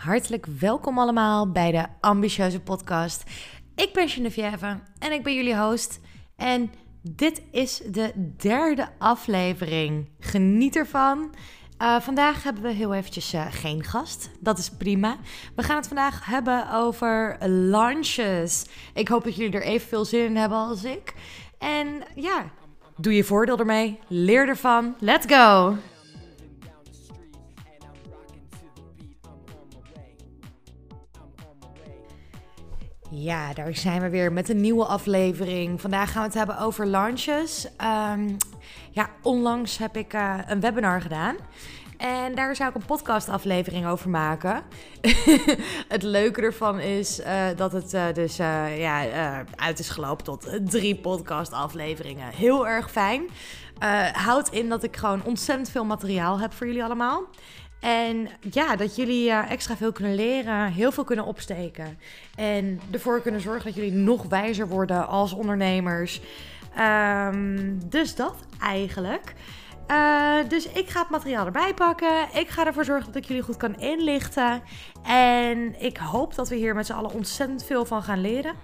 Hartelijk welkom allemaal bij de Ambitieuze Podcast. Ik ben Geneviève en ik ben jullie host. En dit is de derde aflevering. Geniet ervan. Uh, vandaag hebben we heel eventjes uh, geen gast. Dat is prima. We gaan het vandaag hebben over launches. Ik hoop dat jullie er evenveel zin in hebben als ik. En ja, doe je voordeel ermee. Leer ervan. Let's go! Ja, daar zijn we weer met een nieuwe aflevering. Vandaag gaan we het hebben over launches. Um, ja, onlangs heb ik uh, een webinar gedaan. En daar zou ik een podcastaflevering over maken. het leuke ervan is uh, dat het uh, dus ja, uit is gelopen tot drie podcastafleveringen. Heel erg fijn. houdt in dat ik gewoon ontzettend veel materiaal heb voor jullie allemaal. En ja, dat jullie uh, extra veel kunnen leren, heel veel kunnen opsteken. En ervoor kunnen zorgen dat jullie nog wijzer worden als ondernemers. Um, dus dat eigenlijk. Uh, dus ik ga het materiaal erbij pakken. Ik ga ervoor zorgen dat ik jullie goed kan inlichten. En ik hoop dat we hier met z'n allen ontzettend veel van gaan leren.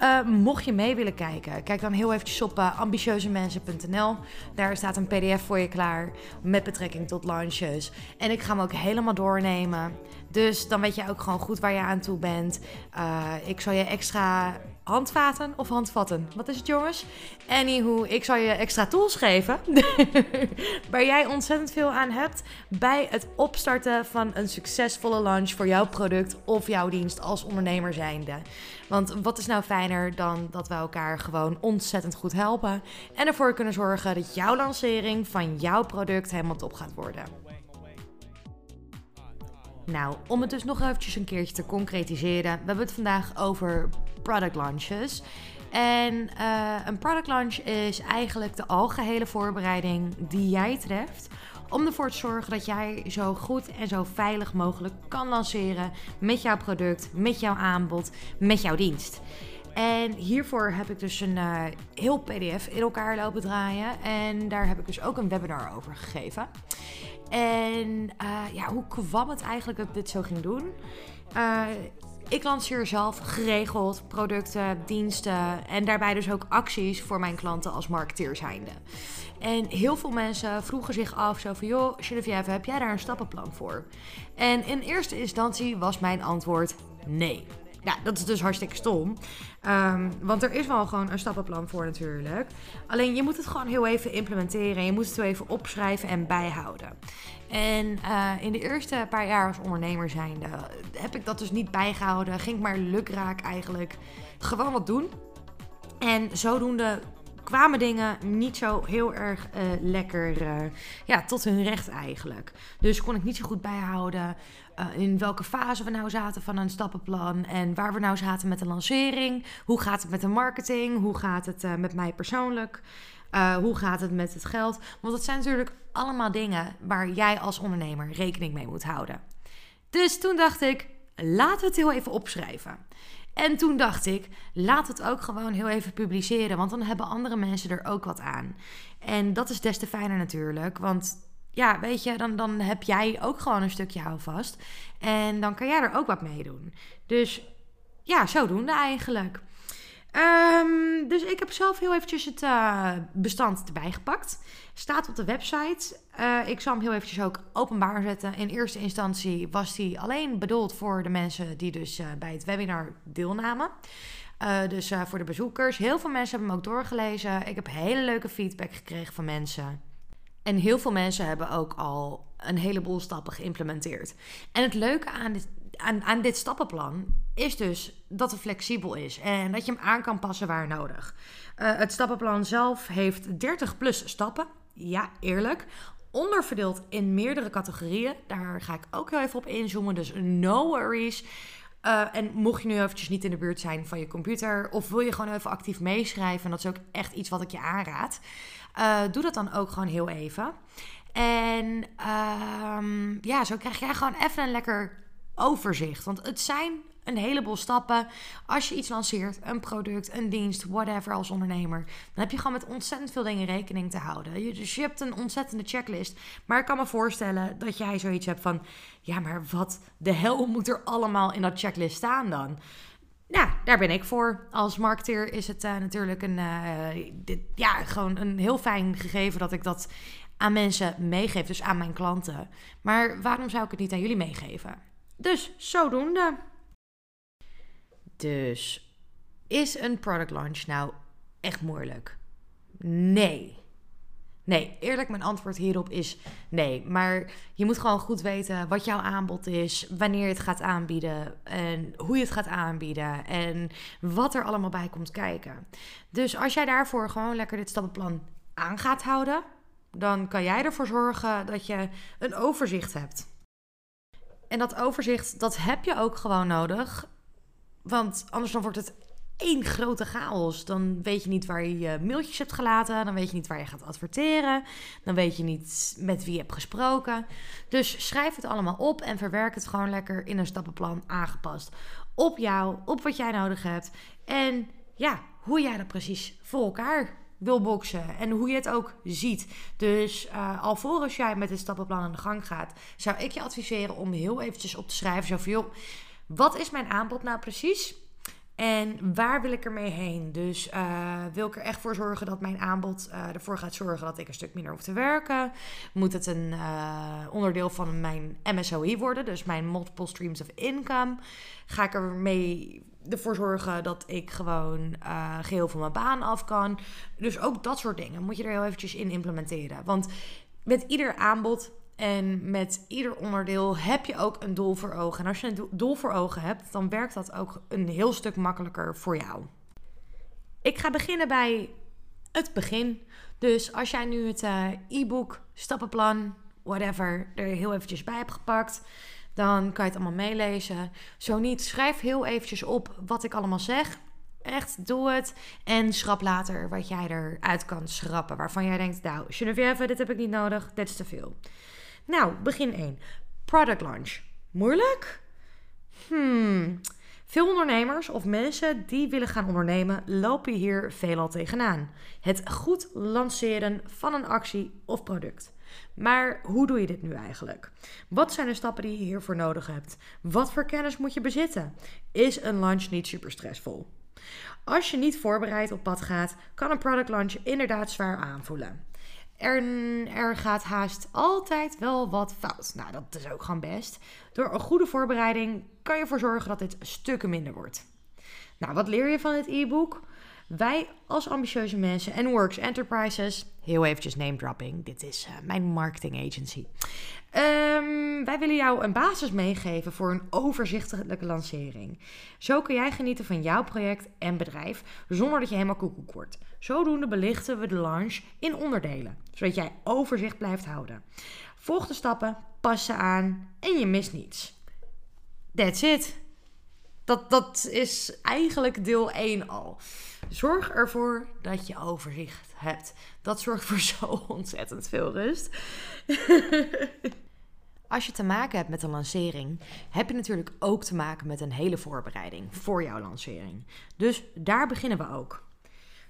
Uh, mocht je mee willen kijken, kijk dan heel eventjes op uh, ambitieuzemensen.nl. Daar staat een pdf voor je klaar met betrekking tot launches. En ik ga hem ook helemaal doornemen. Dus dan weet je ook gewoon goed waar je aan toe bent. Uh, ik zal je extra handvaten of handvatten? Wat is het, jongens? Anywho, ik zal je extra tools geven. waar jij ontzettend veel aan hebt bij het opstarten van een succesvolle launch voor jouw product of jouw dienst als ondernemer zijnde. Want wat is nou fijner dan dat we elkaar gewoon ontzettend goed helpen en ervoor kunnen zorgen dat jouw lancering van jouw product helemaal top gaat worden. Nou, om het dus nog eventjes een keertje te concretiseren. We hebben het vandaag over product launches. En uh, een product launch is eigenlijk de algehele voorbereiding die jij treft om ervoor te zorgen dat jij zo goed en zo veilig mogelijk kan lanceren met jouw product, met jouw aanbod, met jouw dienst. En hiervoor heb ik dus een uh, heel PDF in elkaar lopen draaien. En daar heb ik dus ook een webinar over gegeven. En uh, ja, hoe kwam het eigenlijk dat ik dit zo ging doen? Uh, ik lanceer zelf geregeld producten, diensten en daarbij dus ook acties voor mijn klanten als marketeer zijnde. En heel veel mensen vroegen zich af zo van, joh, Geneviève, heb jij daar een stappenplan voor? En in eerste instantie was mijn antwoord nee. Ja, dat is dus hartstikke stom. Um, want er is wel gewoon een stappenplan voor natuurlijk. Alleen je moet het gewoon heel even implementeren. Je moet het heel even opschrijven en bijhouden. En uh, in de eerste paar jaar als ondernemer zijnde heb ik dat dus niet bijgehouden. Ging ik maar lukraak eigenlijk gewoon wat doen. En zodoende kwamen dingen niet zo heel erg uh, lekker uh, ja, tot hun recht eigenlijk. Dus kon ik niet zo goed bijhouden uh, in welke fase we nou zaten van een stappenplan en waar we nou zaten met de lancering. Hoe gaat het met de marketing? Hoe gaat het met mij persoonlijk? hoe gaat het met het geld? Want dat zijn natuurlijk allemaal dingen waar jij als ondernemer rekening mee moet houden. Dus toen dacht ik, laten we het heel even opschrijven. En toen dacht ik, laat het ook gewoon heel even publiceren, want dan hebben andere mensen er ook wat aan. En dat is des te fijner natuurlijk, want ja, weet je, dan, dan heb jij ook gewoon een stukje houvast. En dan kan jij er ook wat mee doen. Dus ja, zodoende eigenlijk. Um, dus ik heb zelf heel eventjes het uh, bestand erbij gepakt. Staat op de website. Uh, ik zal hem heel eventjes ook openbaar zetten. In eerste instantie was die alleen bedoeld voor de mensen die dus uh, bij het webinar deelnamen. dus voor de bezoekers. Heel veel mensen hebben hem ook doorgelezen. Ik heb hele leuke feedback gekregen van mensen. En heel veel mensen hebben ook al een heleboel stappen geïmplementeerd. En het leuke aan dit aan, aan dit stappenplan is dus dat het flexibel is en dat je hem aan kan passen waar nodig. Uh, het stappenplan zelf heeft 30 plus stappen. Ja, eerlijk. Onderverdeeld in meerdere categorieën. Daar ga ik ook heel even op inzoomen. Dus no worries. Uh, en mocht je nu eventjes niet in de buurt zijn van je computer, of wil je gewoon even actief meeschrijven, en dat is ook echt iets wat ik je aanraad, uh, doe dat dan ook gewoon heel even. En uh, ja, zo krijg jij gewoon even een lekker overzicht. Want het zijn een heleboel stappen. Als je iets lanceert, een product, een dienst, whatever als ondernemer, dan heb je gewoon met ontzettend veel dingen rekening te houden. Dus je hebt een ontzettende checklist. Maar ik kan me voorstellen dat jij zoiets hebt van: ja, maar wat de hel moet er allemaal in dat checklist staan dan? Nou, daar ben ik voor. Als marketeer is het uh, natuurlijk een, uh, dit, ja, gewoon een heel fijn gegeven dat ik dat aan mensen meegeef, dus aan mijn klanten. Maar waarom zou ik het niet aan jullie meegeven? Dus zodoende. Dus is een product launch nou echt moeilijk? Nee. Nee, eerlijk, mijn antwoord hierop is nee. Maar je moet gewoon goed weten wat jouw aanbod is, wanneer je het gaat aanbieden en hoe je het gaat aanbieden en wat er allemaal bij komt kijken. Dus als jij daarvoor gewoon lekker dit stappenplan aan gaat houden, dan kan jij ervoor zorgen dat je een overzicht hebt. En dat overzicht, dat heb je ook gewoon nodig. Want anders dan wordt het één grote chaos. Dan weet je niet waar je je mailtjes hebt gelaten. Dan weet je niet waar je gaat adverteren. Dan weet je niet met wie je hebt gesproken. Dus schrijf het allemaal op en verwerk het gewoon lekker in een stappenplan aangepast. Op jou, op wat jij nodig hebt. En ja, hoe jij dat precies voor elkaar wil boksen en hoe je het ook ziet. Dus uh, alvorens jij met dit stappenplan aan de gang gaat, zou ik je adviseren om heel eventjes op te schrijven. Zo van, joh, wat is mijn aanbod nou precies? En waar wil ik ermee heen? Dus uh, wil ik er echt voor zorgen dat mijn aanbod uh, ervoor gaat zorgen dat ik een stuk minder hoef te werken? Moet het een uh, onderdeel van mijn MSOI worden, dus mijn multiple streams of income? Ga ik ermee ervoor zorgen dat ik gewoon geheel van mijn baan af kan? Dus ook dat soort dingen moet je er heel eventjes in implementeren. Want met ieder aanbod en met ieder onderdeel heb je ook een doel voor ogen. En als je een doel voor ogen hebt, dan werkt dat ook een heel stuk makkelijker voor jou. Ik ga beginnen bij het begin. Dus als jij nu het uh, e-book, stappenplan, whatever, er heel eventjes bij hebt gepakt, dan kan je het allemaal meelezen. Zo niet, schrijf heel eventjes op wat ik allemaal zeg. Echt, doe het. En schrap later wat jij eruit kan schrappen. Waarvan jij denkt, nou, Geneviève, dit heb ik niet nodig, dit is te veel. Nou, begin 1. Product launch. Moeilijk? Hmm. Veel ondernemers of mensen die willen gaan ondernemen lopen hier veelal tegenaan. Het goed lanceren van een actie of product. Maar hoe doe je dit nu eigenlijk? Wat zijn de stappen die je hiervoor nodig hebt? Wat voor kennis moet je bezitten? Is een launch niet super stressvol? Als je niet voorbereid op pad gaat, kan een product launch inderdaad zwaar aanvoelen. Er, er gaat haast altijd wel wat fout. Nou, dat is ook gewoon best. Door een goede voorbereiding kan je ervoor zorgen dat dit stukken minder wordt. Nou, wat leer je van dit e-book? Wij als ambitieuze mensen en Works Enterprises, heel eventjes name dropping, dit is uh, mijn marketing agency. Um, wij willen jou een basis meegeven voor een overzichtelijke lancering. Zo kun jij genieten van jouw project en bedrijf zonder dat je helemaal koekoek wordt. Zodoende belichten we de launch in onderdelen, zodat jij overzicht blijft houden. Volg de stappen, pas ze aan en je mist niets. That's it. Dat, dat is eigenlijk deel 1 al. Zorg ervoor dat je overzicht hebt. Dat zorgt voor zo ontzettend veel rust. Als je te maken hebt met een lancering, heb je natuurlijk ook te maken met een hele voorbereiding voor jouw lancering. Dus daar beginnen we ook.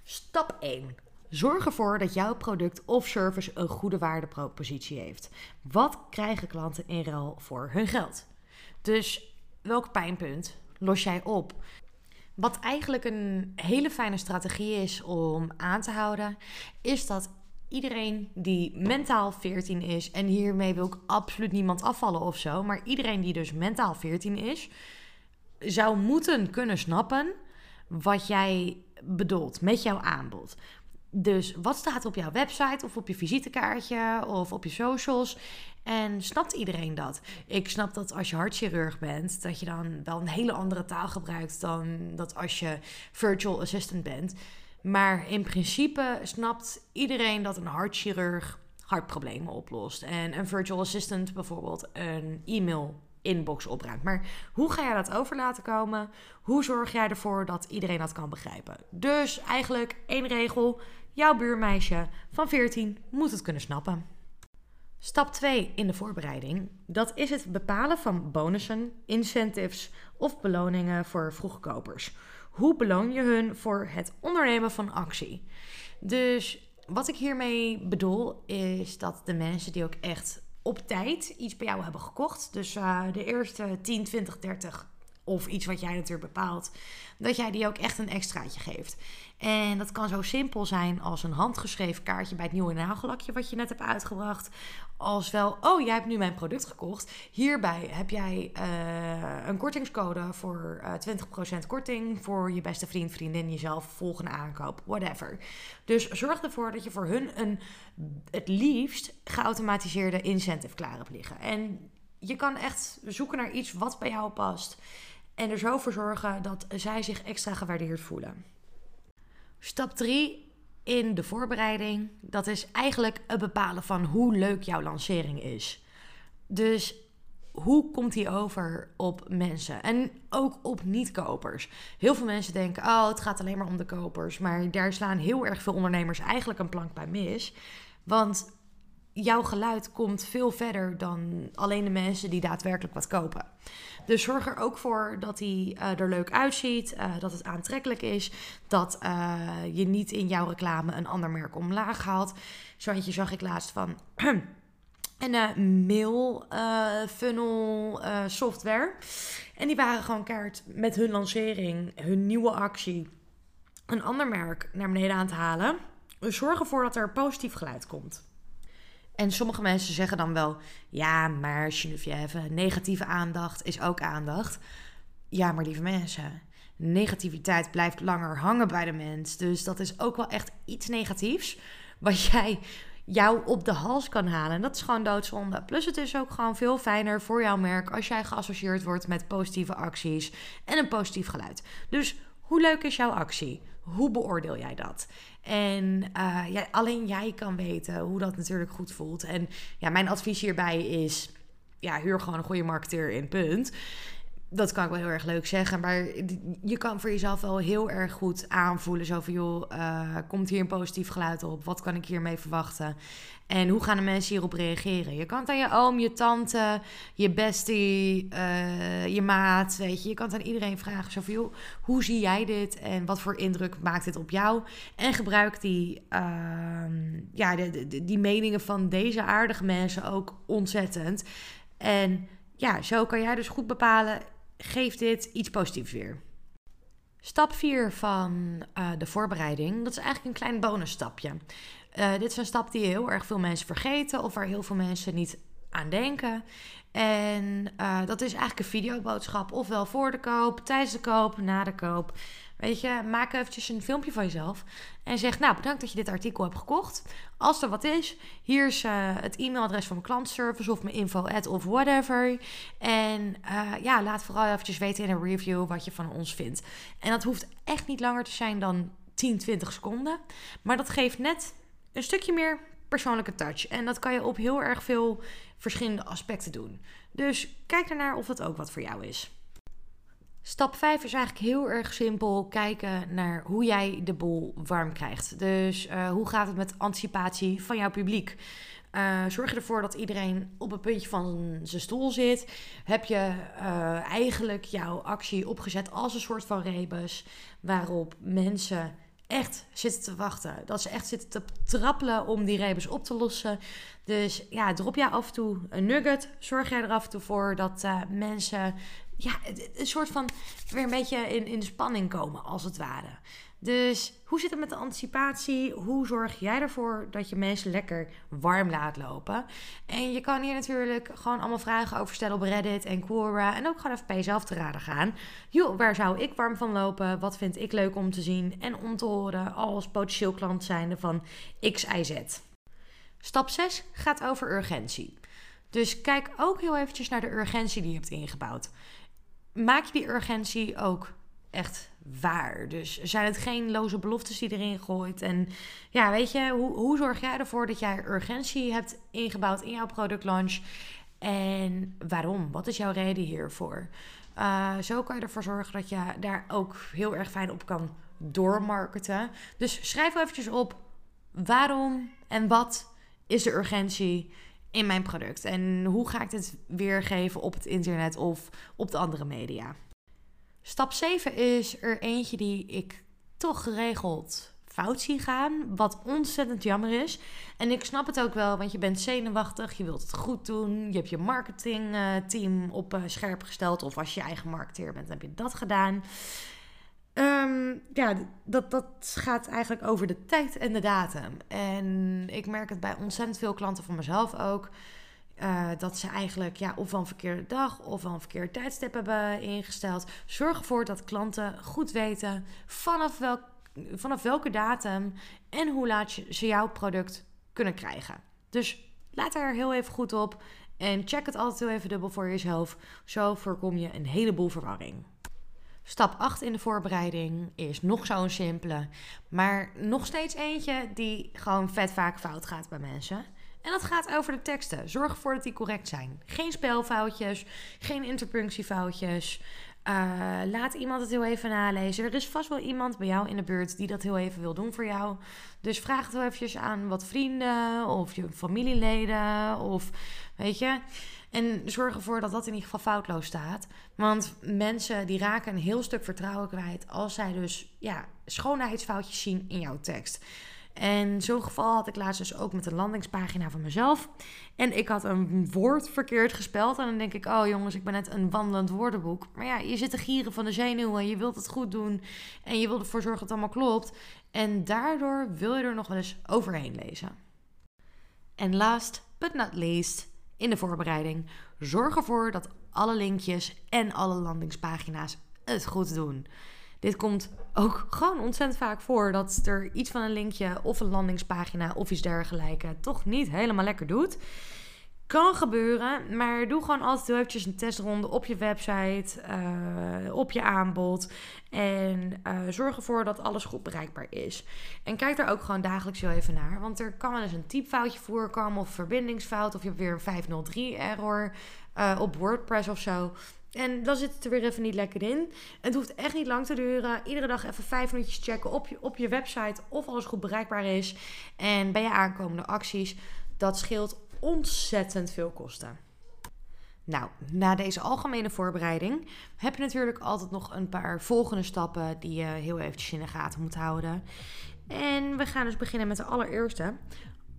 Stap 1. Zorg ervoor dat jouw product of service een goede waardepropositie heeft. Wat krijgen klanten in ruil voor hun geld? Dus welk pijnpunt los jij op? Wat eigenlijk een hele fijne strategie is om aan te houden, is dat iedereen die mentaal 14 is, en hiermee wil ik absoluut niemand afvallen of zo, maar iedereen die dus mentaal 14 is, zou moeten kunnen snappen wat jij bedoelt met jouw aanbod. Dus wat staat op jouw website of op je visitekaartje of op je socials? En snapt iedereen dat? Ik snap dat als je hartchirurg bent, dat je dan wel een hele andere taal gebruikt dan dat als je virtual assistant bent. Maar in principe snapt iedereen dat een hartchirurg hartproblemen oplost. En een virtual assistant bijvoorbeeld een e-mail inbox opruimt. Maar hoe ga jij dat over laten komen? Hoe zorg jij ervoor dat iedereen dat kan begrijpen? Dus eigenlijk één regel: jouw buurmeisje van 14 moet het kunnen snappen. Stap 2 in de voorbereiding, dat is het bepalen van bonussen, incentives of beloningen voor vroegkopers. Hoe beloon je hun voor het ondernemen van actie? Dus wat ik hiermee bedoel is dat de mensen die ook echt op tijd iets bij jou hebben gekocht, dus uh, de eerste 10, 20, 30 of iets wat jij natuurlijk bepaalt, dat jij die ook echt een extraatje geeft. En dat kan zo simpel zijn als een handgeschreven kaartje bij het nieuwe nagellakje wat je net hebt uitgebracht. Als wel, oh, jij hebt nu mijn product gekocht. Hierbij heb jij uh, een kortingscode voor uh, 20% korting voor je beste vriend, vriendin, jezelf, volgende aankoop, whatever. Dus zorg ervoor dat je voor hun een het liefst geautomatiseerde incentive klaar hebt liggen. En je kan echt zoeken naar iets wat bij jou past. En er zo voor zorgen dat zij zich extra gewaardeerd voelen. Stap 3 in de voorbereiding, dat is eigenlijk het bepalen van hoe leuk jouw lancering is. Dus hoe komt die over op mensen? En ook op niet-kopers. Heel veel mensen denken, oh, het gaat alleen maar om de kopers. Maar daar slaan heel erg veel ondernemers eigenlijk een plank bij mis. Want jouw geluid komt veel verder dan alleen de mensen die daadwerkelijk wat kopen. Dus zorg er ook voor dat hij uh, er leuk uitziet, uh, dat het aantrekkelijk is, dat uh, je niet in jouw reclame een ander merk omlaag haalt. Zo eentje zag ik laatst van een mail funnel software. En die waren gewoon kaart met hun lancering, hun nieuwe actie, een ander merk naar beneden aan te halen. Dus zorg ervoor dat er positief geluid komt. En sommige mensen zeggen dan wel: ja, maar Geneviève, negatieve aandacht is ook aandacht. Ja, maar lieve mensen, negativiteit blijft langer hangen bij de mens. Dus dat is ook wel echt iets negatiefs. Wat jij jou op de hals kan halen. En dat is gewoon doodzonde. Plus het is ook gewoon veel fijner voor jouw merk als jij geassocieerd wordt met positieve acties en een positief geluid. Dus hoe leuk is jouw actie? Hoe beoordeel jij dat? En uh, ja, alleen jij kan weten hoe dat natuurlijk goed voelt. En ja, mijn advies hierbij is: ja, huur gewoon een goede marketeer in, punt dat kan ik wel heel erg leuk zeggen. Maar je kan voor jezelf wel heel erg goed aanvoelen. Zo van, joh, uh, komt hier een positief geluid op? Wat kan ik hiermee verwachten? En hoe gaan de mensen hierop reageren? Je kan het aan je oom, je tante, je bestie, uh, je maat, weet je. Je kan het aan iedereen vragen. Zo van, joh, hoe zie jij dit? En wat voor indruk maakt dit op jou? En gebruik die, uh, ja, de, die meningen van deze aardige mensen ook ontzettend. En ja, zo kan jij dus goed bepalen geeft dit iets positiefs weer. Stap 4 van uh, de voorbereiding, dat is eigenlijk een klein bonusstapje. Uh, dit is een stap die heel erg veel mensen vergeten of waar heel veel mensen niet aan denken. En uh, dat is eigenlijk een videoboodschap, ofwel voor de koop, tijdens de koop, na de koop. Weet je, maak eventjes een filmpje van jezelf. En zeg, nou, bedankt dat je dit artikel hebt gekocht. Als er wat is, hier is uh, het e-mailadres van mijn klantservice of mijn info at of whatever. En uh, ja, laat vooral eventjes weten in een review wat je van ons vindt. En dat hoeft echt niet langer te zijn dan 10, 20 seconden. Maar dat geeft net een stukje meer persoonlijke touch. En dat kan je op heel erg veel verschillende aspecten doen. Dus kijk ernaar of dat ook wat voor jou is. Stap 5 is eigenlijk heel erg simpel kijken naar hoe jij de boel warm krijgt. Dus uh, hoe gaat het met anticipatie van jouw publiek? Uh, zorg ervoor dat iedereen op een puntje van zijn stoel zit? Heb je uh, eigenlijk jouw actie opgezet als een soort van rebus waarop mensen echt zitten te wachten. Dat ze echt zitten te trappelen om die rebus op te lossen. Dus ja, drop jij af en toe een nugget. Zorg jij er af en toe voor dat mensen ja, een soort van weer een beetje in, in spanning komen, als het ware. Dus hoe zit het met de anticipatie? Hoe zorg jij ervoor dat je mensen lekker warm laat lopen? En je kan hier natuurlijk gewoon allemaal vragen over stellen op Reddit en Quora. En ook gewoon even bij jezelf te raden gaan. Joh, waar zou ik warm van lopen? Wat vind ik leuk om te zien en om te horen als potentieel klant zijnde van X, Y, Z? Stap 6 gaat over urgentie. Dus kijk ook heel eventjes naar de urgentie die je hebt ingebouwd maak je die urgentie ook echt waar. Dus zijn het geen loze beloftes die erin gooit? En ja, weet je, hoe, hoe zorg jij ervoor dat jij urgentie hebt ingebouwd in jouw productlaunch? En waarom? Wat is jouw reden hiervoor? Uh, zo kan je ervoor zorgen dat je daar ook heel erg fijn op kan doormarketen. Dus schrijf eventjes op waarom en wat is de urgentie in mijn product? En hoe ga ik dit weergeven op het internet of op de andere media? Stap 7 is er eentje die ik toch geregeld fout zie gaan. Wat ontzettend jammer is. En ik snap het ook wel, want je bent zenuwachtig. Je wilt het goed doen. Je hebt je marketingteam op uh, scherp gesteld. Of als je eigen marketeer bent, heb je dat gedaan. Ehm, ja, dat, dat gaat eigenlijk over de tijd en de datum. En ik merk het bij ontzettend veel klanten van mezelf ook. Uh, dat ze eigenlijk ja, ofwel een verkeerde dag of een verkeerd tijdstip hebben ingesteld. Zorg ervoor dat klanten goed weten vanaf, welk, vanaf welke datum en hoe laat ze jouw product kunnen krijgen. Dus laat daar heel even goed op en check het altijd heel even dubbel voor jezelf. Zo voorkom je een heleboel verwarring. Stap 8 in de voorbereiding is nog zo'n simpele, maar nog steeds eentje die gewoon vet vaak fout gaat bij mensen. En dat gaat over de teksten. Zorg ervoor dat die correct zijn. Geen spelfoutjes, geen interpunctiefoutjes. Uh, laat iemand het heel even nalezen. Er is vast wel iemand bij jou in de buurt die dat heel even wil doen voor jou. Dus vraag het wel eventjes aan wat vrienden of je familieleden of weet je. En zorg ervoor dat dat in ieder geval foutloos staat. Want mensen die raken een heel stuk vertrouwen kwijt als zij dus ja, schoonheidsfoutjes zien in jouw tekst. En zo'n geval had ik laatst dus ook met een landingspagina van mezelf. En ik had een woord verkeerd gespeld. En dan denk ik, oh jongens, ik ben net een wandelend woordenboek. Maar ja, je zit te gieren van de zenuwen. Je wilt het goed doen. En je wilt ervoor zorgen dat het allemaal klopt. En daardoor wil je er nog wel eens overheen lezen. En last but not least, in de voorbereiding, zorg ervoor dat alle linkjes en alle landingspagina's het goed doen. Dit komt ook gewoon ontzettend vaak voor dat er iets van een linkje of een landingspagina of iets dergelijks toch niet helemaal lekker doet. Kan gebeuren, maar doe gewoon altijd eventjes een testronde op je website, uh, op je aanbod. En uh, zorg ervoor dat alles goed bereikbaar is. En kijk daar ook gewoon dagelijks heel even naar. Want er kan wel eens een typfoutje voorkomen of verbindingsfout. Of je hebt weer een 503 error uh, op WordPress of zo. En dan zit het er weer even niet lekker in. Het hoeft echt niet lang te duren. Iedere dag even vijf minuutjes checken op je, op je website of alles goed bereikbaar is. En bij je aankomende acties. Dat scheelt ontzettend veel kosten. Nou, na deze algemene voorbereiding heb je natuurlijk altijd nog een paar volgende stappen die je heel eventjes in de gaten moet houden. En we gaan dus beginnen met de allereerste.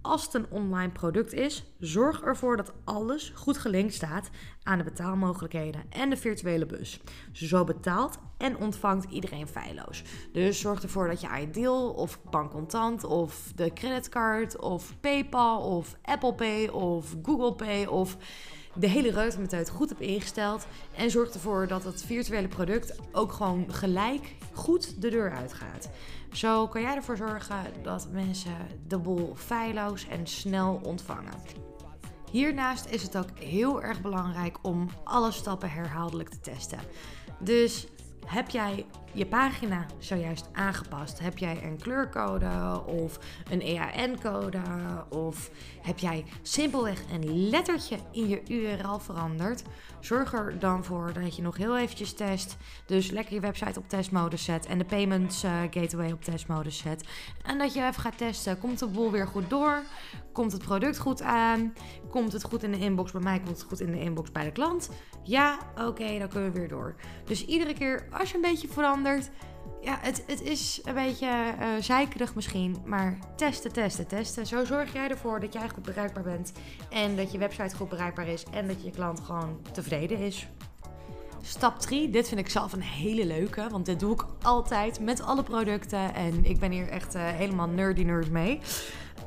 Als het een online product is, zorg ervoor dat alles goed gelinkt staat aan de betaalmogelijkheden en de virtuele bus. Zo betaalt en ontvangt iedereen feilloos. Dus zorg ervoor dat je Ideal of bankcontant of de creditcard of PayPal of Apple Pay of Google Pay of de hele reutemeteut goed hebt ingesteld. En zorg ervoor dat het virtuele product ook gewoon gelijk goed de deur uitgaat. Zo kan jij ervoor zorgen dat mensen de boel feilloos en snel ontvangen. Hiernaast is het ook heel erg belangrijk om alle stappen herhaaldelijk te testen. Dus heb jij je pagina zojuist aangepast? Heb jij een kleurcode of een EAN-code? Of heb jij simpelweg een lettertje in je URL veranderd? Zorg er dan voor dat je nog heel eventjes test. Dus lekker je website op testmodus zet en de payments uh, gateway op testmodus zet. En dat je even gaat testen. Komt de boel weer goed door? Komt het product goed aan? Komt het goed in de inbox bij mij? Komt het goed in de inbox bij de klant? Ja, oké, dan kunnen we weer door. Dus iedere keer als je een beetje verandert, ja, het, het is een beetje uh, zeikerig misschien, maar testen, testen, testen. Zo zorg jij ervoor dat jij goed bereikbaar bent en dat je website goed bereikbaar is en dat je klant gewoon tevreden is. Stap 3, dit vind ik zelf een hele leuke, want dit doe ik altijd met alle producten en ik ben hier echt uh, helemaal nerdy nerd mee.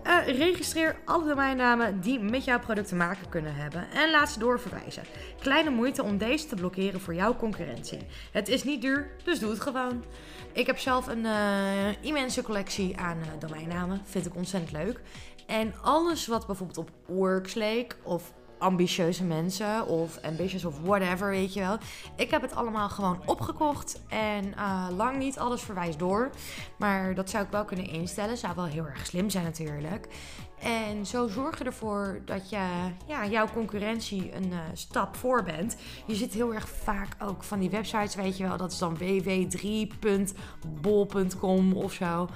Uh, registreer alle domeinnamen die met jouw product te maken kunnen hebben en laat ze doorverwijzen. Kleine moeite om deze te blokkeren voor jouw concurrentie. Het is niet duur, dus doe het gewoon. Ik heb zelf een uh, immense collectie aan uh, domeinnamen. Vind ik ontzettend leuk. En alles wat bijvoorbeeld op Works leek of ambitieuze mensen of ambitious of whatever, weet je wel. Ik heb het allemaal gewoon opgekocht en uh, lang niet alles verwijst door. Maar dat zou ik wel kunnen instellen. Zou wel heel erg slim zijn natuurlijk. En zo zorg je ervoor dat je ja, jouw concurrentie een uh, stap voor bent. Je zit heel erg vaak ook van die websites, weet je wel. Dat is dan www3.bol.com of zo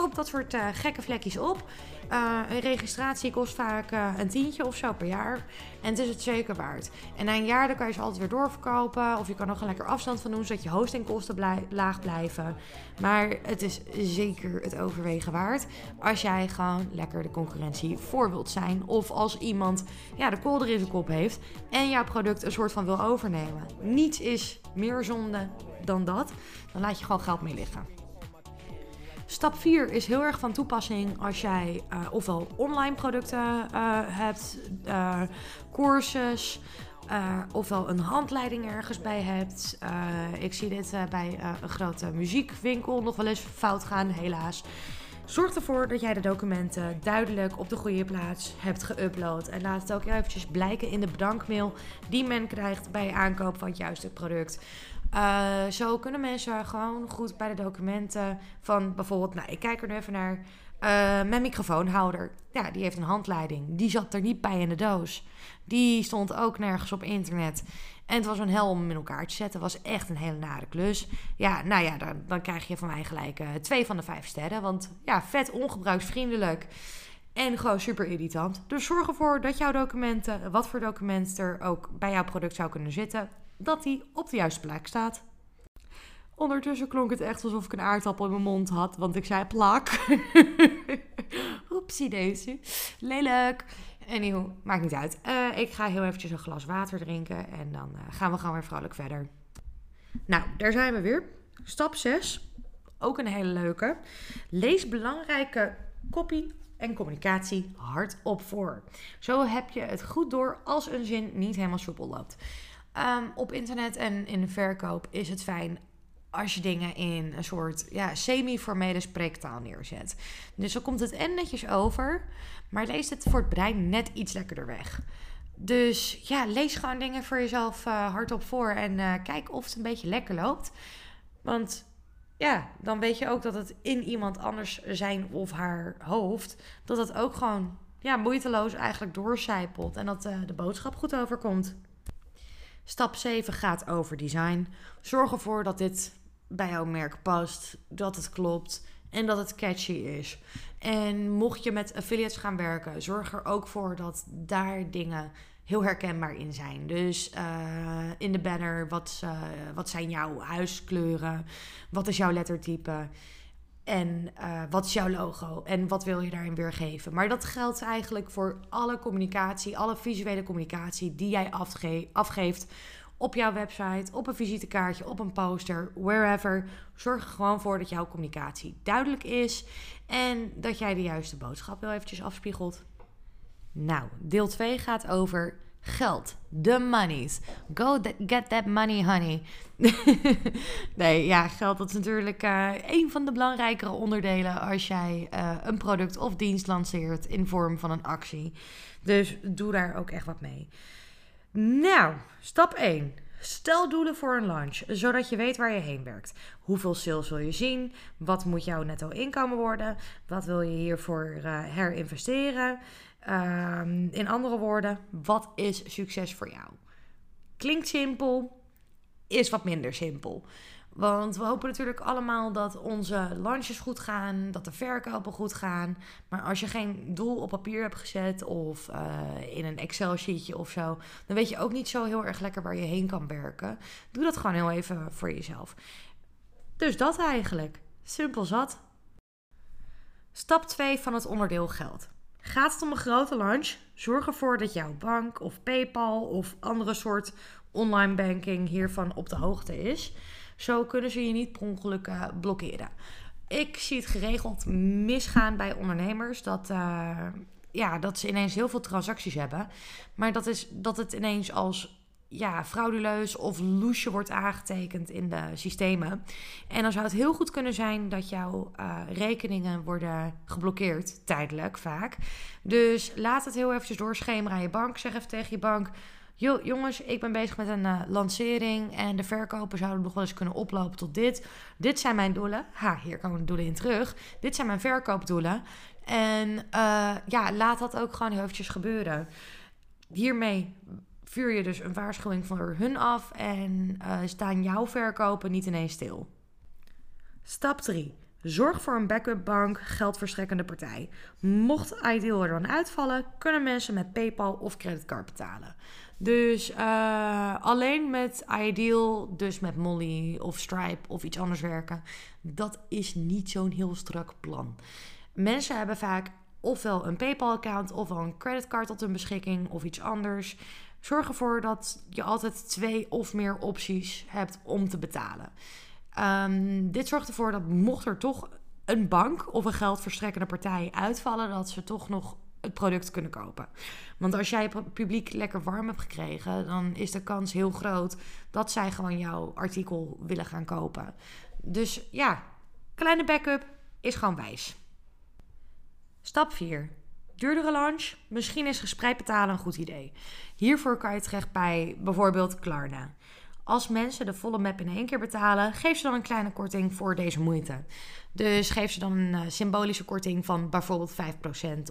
koop dat soort uh, gekke vlekjes op. Uh, een registratie kost vaak uh, een tientje of zo per jaar. En het is het zeker waard. En na een jaar dan kan je ze altijd weer doorverkopen. Of je kan nog een lekker afstand van doen, zodat je hostingkosten laag blijven. Maar het is zeker het overwegen waard. Als jij gewoon lekker de concurrentie voor wilt zijn. Of als iemand ja, de kolder in zijn kop heeft. En jouw product een soort van wil overnemen. Niets is meer zonde dan dat. Dan laat je gewoon geld mee liggen. Stap 4 is heel erg van toepassing als jij uh, ofwel online producten uh, hebt, uh, courses, ofwel een handleiding ergens bij hebt. ik zie dit bij een grote muziekwinkel nog wel eens fout gaan, helaas. Zorg ervoor dat jij de documenten duidelijk op de goede plaats hebt geüpload. En laat het ook eventjes blijken in de bedankmail die men krijgt bij aankoop van het juiste product. Uh, zo kunnen mensen gewoon goed bij de documenten van bijvoorbeeld, nou, ik kijk er nu even naar. Uh, mijn microfoonhouder, ja, die heeft een handleiding. Die zat er niet bij in de doos. Die stond ook nergens op internet. En het was een hel om hem in elkaar te zetten. Was echt een hele nare klus. Ja, nou ja, dan, dan krijg je van mij gelijk uh, twee van de vijf sterren. Want ja, vet ongebruiksvriendelijk. En gewoon super irritant. Dus zorg ervoor dat jouw documenten, wat voor documenten er ook bij jouw product zou kunnen zitten, dat die op de juiste plek staat. Ondertussen klonk het echt alsof ik een aardappel in mijn mond had, want ik zei plak. Oepsie deze. Lelijk. Anyhow, maakt niet uit. Uh, ik ga heel eventjes een glas water drinken en dan uh, gaan we gewoon weer vrolijk verder. Nou, daar zijn we weer. Stap 6. Ook een hele leuke. Lees belangrijke copy en communicatie hardop voor. Zo heb je het goed door als een zin niet helemaal soepel loopt. Um, op internet en in verkoop is het fijn als je dingen in een soort ja, semi-formele spreektaal neerzet. Dus dan komt het en netjes over, maar leest het voor het brein net iets lekkerder weg. Dus ja, lees gewoon dingen voor jezelf uh, hardop voor en uh, kijk of het een beetje lekker loopt. Want ja, dan weet je ook dat het in iemand anders zijn of haar hoofd, dat het ook gewoon ja, moeiteloos eigenlijk doorcijpelt en dat uh, de boodschap goed overkomt. Stap 7 gaat over design. Zorg ervoor dat dit bij jouw merk past, dat het klopt en dat het catchy is. En mocht je met affiliates gaan werken, zorg er ook voor dat daar dingen heel herkenbaar in zijn. Dus uh, in de banner, wat, wat zijn jouw huiskleuren? Wat is jouw lettertype? En uh, wat is jouw logo? En wat wil je daarin weergeven? Maar dat geldt eigenlijk voor alle communicatie, alle visuele communicatie die jij afge afgeeft op jouw website, op een visitekaartje, op een poster, wherever. Zorg er gewoon voor dat jouw communicatie duidelijk is en dat jij de juiste boodschap wel eventjes afspiegelt. Nou, deel 2 gaat over geld. The monies. Go get that money, honey. nee, ja, geld dat is natuurlijk uh, een van de belangrijkere onderdelen als jij uh, een product of dienst lanceert in vorm van een actie. Dus doe daar ook echt wat mee. Nou, stap 1. Stel doelen voor een launch, zodat je weet waar je heen werkt. Hoeveel sales wil je zien? Wat moet jouw netto inkomen worden? Wat wil je hiervoor uh, herinvesteren? Um, in andere woorden, wat is succes voor jou? Klinkt simpel, is wat minder simpel. Want we hopen natuurlijk allemaal dat onze launches goed gaan, dat de verkopen goed gaan. Maar als je geen doel op papier hebt gezet of uh, in een Excel-sheetje of zo, dan weet je ook niet zo heel erg lekker waar je heen kan werken. Doe dat gewoon heel even voor jezelf. Dus dat eigenlijk. Simpel zat. Stap 2 van het onderdeel geld. Gaat het om een grote launch? Zorg ervoor dat jouw bank of PayPal of andere soort online banking hiervan op de hoogte is. Zo kunnen ze je niet per ongeluk uh, blokkeren. Ik zie het geregeld misgaan bij ondernemers dat, uh, ja, dat ze ineens heel veel transacties hebben. Maar dat, is, dat het ineens als ja, frauduleus of loesje wordt aangetekend in de systemen. En dan zou het heel goed kunnen zijn dat jouw uh, rekeningen worden geblokkeerd, tijdelijk vaak. Dus laat het heel eventjes doorschemeren aan je bank. Zeg even tegen je bank... Yo, jongens, ik ben bezig met een uh, lancering en de verkopen zouden nog wel eens kunnen oplopen tot dit. Dit zijn mijn doelen. Ha, hier komen de doelen in terug. Dit zijn mijn verkoopdoelen. En uh, ja, laat dat ook gewoon heel eventjes gebeuren. Hiermee vuur je dus een waarschuwing voor hun af en uh, staan jouw verkopen niet ineens stil. Stap 3. Zorg voor een backup bank, geldverstrekkende partij. Mocht Ideal er dan uitvallen, kunnen mensen met PayPal of creditcard betalen. Dus uh, alleen met Ideal, dus met Molly of Stripe of iets anders werken, dat is niet zo'n heel strak plan. Mensen hebben vaak ofwel een PayPal-account ofwel een creditcard tot hun beschikking of iets anders. Zorg ervoor dat je altijd twee of meer opties hebt om te betalen. Um, dit zorgt ervoor dat mocht er toch een bank of een geldverstrekkende partij uitvallen, dat ze toch nog het product kunnen kopen. Want als jij het publiek lekker warm hebt gekregen, dan is de kans heel groot dat zij gewoon jouw artikel willen gaan kopen. Dus ja, kleine backup is gewoon wijs. Stap 4. Duurdere launch? Misschien is gespreid betalen een goed idee. Hiervoor kan je terecht bij bijvoorbeeld Klarna. Als mensen de volle map in één keer betalen, geef ze dan een kleine korting voor deze moeite. Dus geef ze dan een uh, symbolische korting van bijvoorbeeld 5%.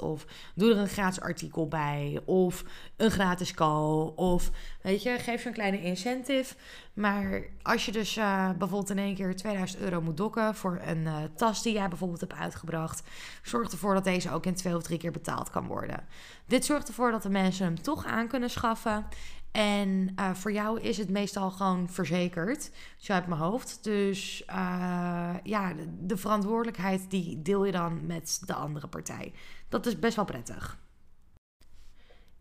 Of doe er een gratis artikel bij. Of een gratis call. Of weet je, geef ze een kleine incentive. Maar als je dus uh, bijvoorbeeld in één keer 2000 euro moet dokken voor een uh, tas die jij bijvoorbeeld hebt uitgebracht, zorg ervoor dat deze ook in twee of drie keer betaald kan worden. Dit zorgt ervoor dat de mensen hem toch aan kunnen schaffen. En uh, voor jou is het meestal gewoon verzekerd, zo uit mijn hoofd. Dus uh, ja, de, verantwoordelijkheid die deel je dan met de andere partij. Dat is best wel prettig.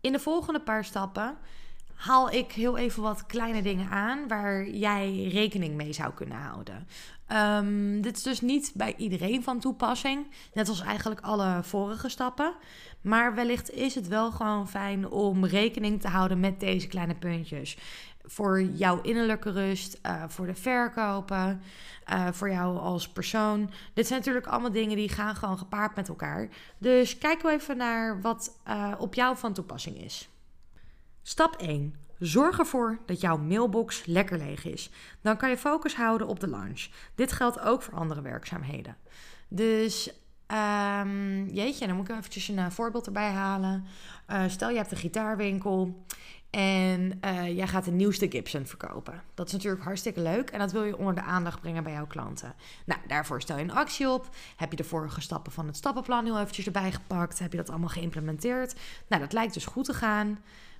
In de volgende paar stappen haal ik heel even wat kleine dingen aan waar jij rekening mee zou kunnen houden. Um, dit is dus niet bij iedereen van toepassing, net als eigenlijk alle vorige stappen. Maar wellicht is het wel gewoon fijn om rekening te houden met deze kleine puntjes. Voor jouw innerlijke rust, uh, voor de verkopen, uh, voor jou als persoon. Dit zijn natuurlijk allemaal dingen die gaan gewoon gepaard met elkaar. Dus kijk even naar wat uh, op jou van toepassing is. Stap 1. Zorg ervoor dat jouw mailbox lekker leeg is. Dan kan je focus houden op de lunch. Dit geldt ook voor andere werkzaamheden. Dus um, jeetje, dan moet ik eventjes een uh, voorbeeld erbij halen. Uh, stel je hebt een gitaarwinkel en uh, jij gaat de nieuwste Gibson verkopen. Dat is natuurlijk hartstikke leuk en dat wil je onder de aandacht brengen bij jouw klanten. Nou, daarvoor stel je een actie op. Heb je de vorige stappen van het stappenplan heel eventjes erbij gepakt? Heb je dat allemaal geïmplementeerd? Nou, dat lijkt dus goed te gaan.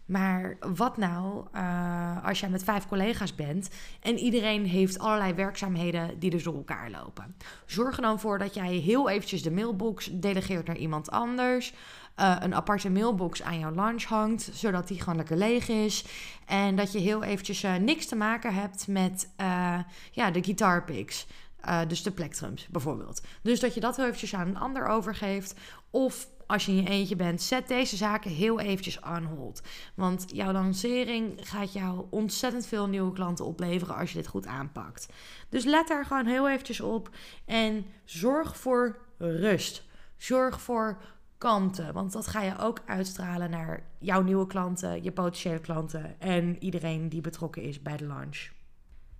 Maar wat nou uh, als jij met vijf collega's bent en iedereen heeft allerlei werkzaamheden die dus door elkaar lopen? Zorg er dan voor dat jij heel eventjes de mailbox delegeert naar iemand anders. Uh, een aparte mailbox aan jouw lunch hangt, zodat die gewoon lekker leeg is. En dat je heel eventjes uh, niks te maken hebt met ja, de guitarpicks. Dus de plektrums bijvoorbeeld. Dus dat je dat heel eventjes aan een ander overgeeft. Of als je in je eentje bent, zet deze zaken heel eventjes on hold. Want jouw lancering gaat jou ontzettend veel nieuwe klanten opleveren als je dit goed aanpakt. Dus let daar gewoon heel eventjes op en zorg voor rust. Zorg voor kalmte, want dat ga je ook uitstralen naar jouw nieuwe klanten, je potentiële klanten en iedereen die betrokken is bij de launch.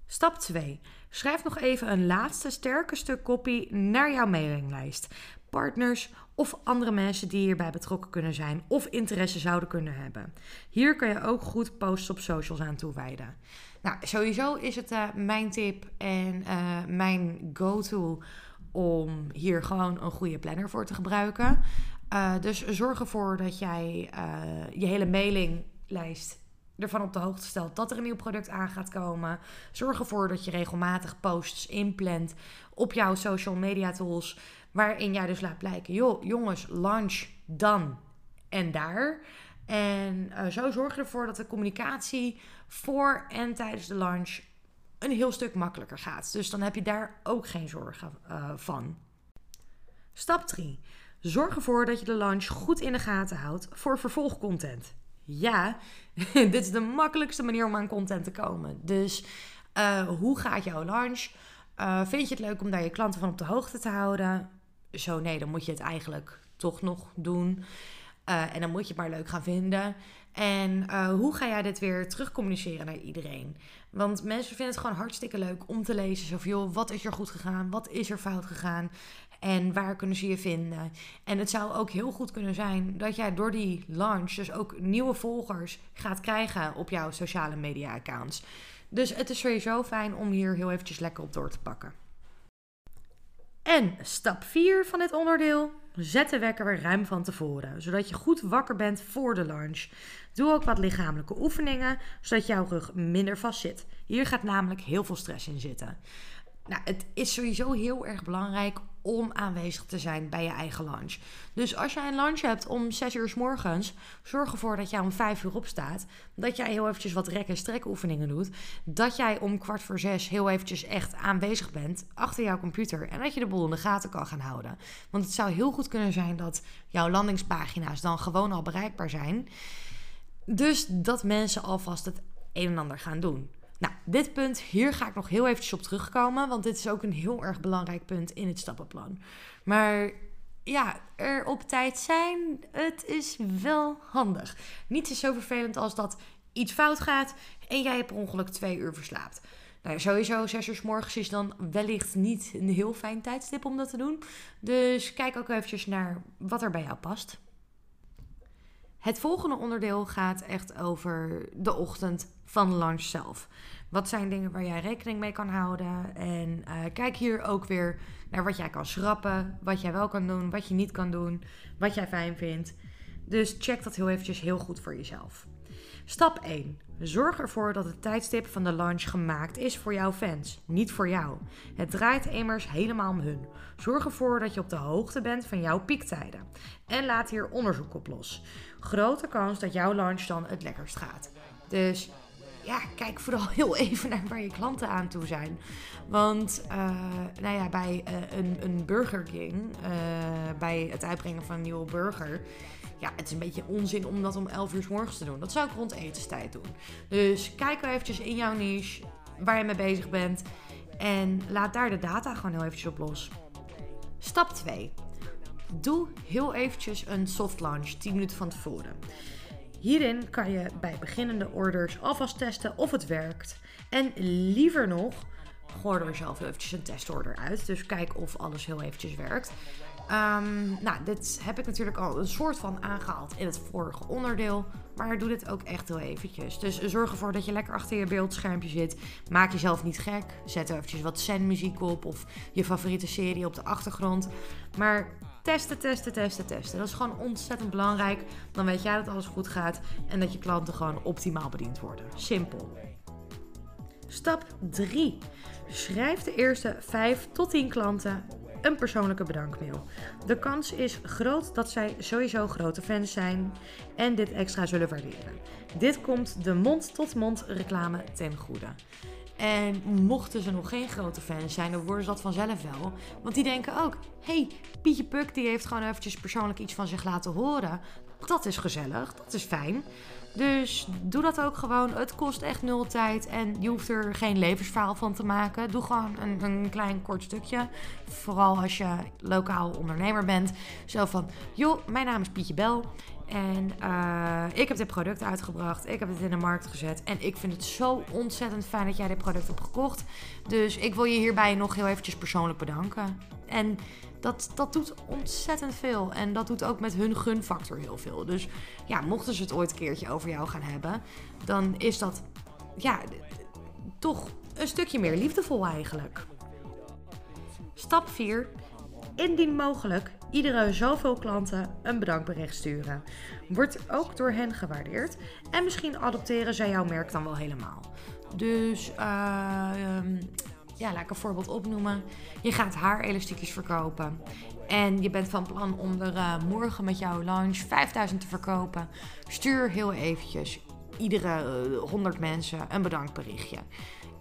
Stap 2. Schrijf nog even een laatste sterke stuk copy naar jouw mailinglijst. Partners of andere mensen die hierbij betrokken kunnen zijn of interesse zouden kunnen hebben. Hier kan je ook goed posts op socials aan toewijden. Nou, sowieso is het uh, mijn tip en uh, mijn go-to om hier gewoon een goede planner voor te gebruiken. Uh, dus zorg ervoor dat jij je hele mailinglijst ervan op de hoogte stelt dat er een nieuw product aan gaat komen. Zorg ervoor dat je regelmatig posts inplant op jouw social media tools. Waarin jij dus laat blijken, joh, jongens, launch dan en daar. En uh, zo zorg je ervoor dat de communicatie voor en tijdens de launch een heel stuk makkelijker gaat. Dus dan heb je daar ook geen zorgen uh, van. Stap 3. Zorg ervoor dat je de launch goed in de gaten houdt voor vervolgcontent. Ja, dit is de makkelijkste manier om aan content te komen. Dus uh, hoe gaat jouw launch? Uh, vind je het leuk om daar je klanten van op de hoogte te houden? Zo nee, dan moet je het eigenlijk toch nog doen. Uh, en dan moet je het maar leuk gaan vinden. En hoe ga jij dit weer terugcommuniceren naar iedereen? Want mensen vinden het gewoon hartstikke leuk om te lezen. Zo joh, wat is er goed gegaan? Wat is er fout gegaan? En waar kunnen ze je vinden? En het zou ook heel goed kunnen zijn dat jij door die launch dus ook nieuwe volgers gaat krijgen op jouw sociale media accounts. Dus het is sowieso fijn om hier heel eventjes lekker op door te pakken. En stap 4 van dit onderdeel. Zet de wekker ruim van tevoren, zodat je goed wakker bent voor de lunch. Doe ook wat lichamelijke oefeningen, zodat jouw rug minder vast zit. Hier gaat namelijk heel veel stress in zitten. Nou, het is sowieso heel erg belangrijk om aanwezig te zijn bij je eigen lunch. Dus als jij een lunch hebt om 6 uur s morgens, zorg ervoor dat jij om 5 uur opstaat. Dat jij heel eventjes wat rek- en strekoefeningen doet. Dat jij om kwart voor zes heel eventjes echt aanwezig bent achter jouw computer. En dat je de boel in de gaten kan gaan houden. Want het zou heel goed kunnen zijn dat jouw landingspagina's dan gewoon al bereikbaar zijn. Dus dat mensen alvast het een en ander gaan doen. Nou, dit punt, hier ga ik nog heel eventjes op terugkomen, want dit is ook een heel erg belangrijk punt in het stappenplan. Maar ja, er op tijd zijn, het is wel handig. Niets is zo vervelend als dat iets fout gaat en jij per ongeluk twee uur verslaapt. Nou, sowieso, zes uur morgens is dan wellicht niet een heel fijn tijdstip om dat te doen. Dus kijk ook eventjes naar wat er bij jou past. Het volgende onderdeel gaat echt over de ochtend van lunch zelf. Wat zijn dingen waar jij rekening mee kan houden? En uh, kijk hier ook weer naar wat jij kan schrappen, wat jij wel kan doen, wat je niet kan doen, wat jij fijn vindt. Dus check dat heel eventjes heel goed voor jezelf. Stap 1. Zorg ervoor dat het tijdstip van de lunch gemaakt is voor jouw fans, niet voor jou. Het draait immers helemaal om hun. Zorg ervoor dat je op de hoogte bent van jouw piektijden. En laat hier onderzoek op los. Grote kans dat jouw lunch dan het lekkerst gaat. Dus ja, kijk vooral heel even naar waar je klanten aan toe zijn. Want uh, nou ja, bij uh, een, een Burger King, uh, bij het uitbrengen van een nieuwe burger. Ja, het is een beetje onzin om dat om 11 uur s morgens te doen. Dat zou ik rond etenstijd doen. Dus kijk wel eventjes in jouw niche waar je mee bezig bent. En laat daar de data gewoon heel eventjes op los. Stap 2. Doe heel eventjes een soft launch 10 minuten van tevoren. Hierin kan je bij beginnende orders alvast testen of het werkt. En liever nog, gooi er zelf eventjes een testorder uit. Dus kijk of alles heel eventjes werkt. Um, nou, dit heb ik natuurlijk al een soort van aangehaald in het vorige onderdeel. Maar doe dit ook echt heel eventjes. Dus zorg ervoor dat je lekker achter je beeldschermpje zit. Maak jezelf niet gek. Zet er eventjes wat zen-muziek op of je favoriete serie op de achtergrond. Maar testen, testen, testen, testen. Dat is gewoon ontzettend belangrijk. Dan weet jij dat alles goed gaat en dat je klanten gewoon optimaal bediend worden. Simpel. Stap 3. Schrijf de eerste 5 tot 10 klanten een persoonlijke bedankmail. De kans is groot dat zij sowieso grote fans zijn en dit extra zullen waarderen. Dit komt de mond-tot-mond reclame ten goede. En mochten ze nog geen grote fans zijn, dan worden ze dat vanzelf wel. Want die denken ook: hey, Pietje Puk die heeft gewoon eventjes persoonlijk iets van zich laten horen. Dat is gezellig, dat is fijn. Dus doe dat ook gewoon. Het kost echt nul tijd en je hoeft er geen levensverhaal van te maken. Doe gewoon een, een klein kort stukje. Vooral als je lokaal ondernemer bent. Zo van: joh, mijn naam is Pietje Bel. En uh, ik heb dit product uitgebracht. Ik heb het in de markt gezet. En ik vind het zo ontzettend fijn dat jij dit product hebt gekocht. Dus ik wil je hierbij nog heel eventjes persoonlijk bedanken. En dat, dat doet ontzettend veel. En dat doet ook met hun gunfactor heel veel. Dus ja, mochten ze het ooit een keertje over jou gaan hebben, dan is dat ja, toch een stukje meer liefdevol eigenlijk. Stap 4. Indien mogelijk, iedere zoveel klanten een bedankbericht sturen. Wordt ook door hen gewaardeerd. En misschien adopteren zij jouw merk dan wel helemaal. Dus uh, ja, laat ik een voorbeeld opnoemen. Je gaat haar elastiekjes verkopen. En je bent van plan om er uh, morgen met jouw launch 5000 te verkopen. Stuur heel eventjes iedere uh, 100 mensen een bedankberichtje.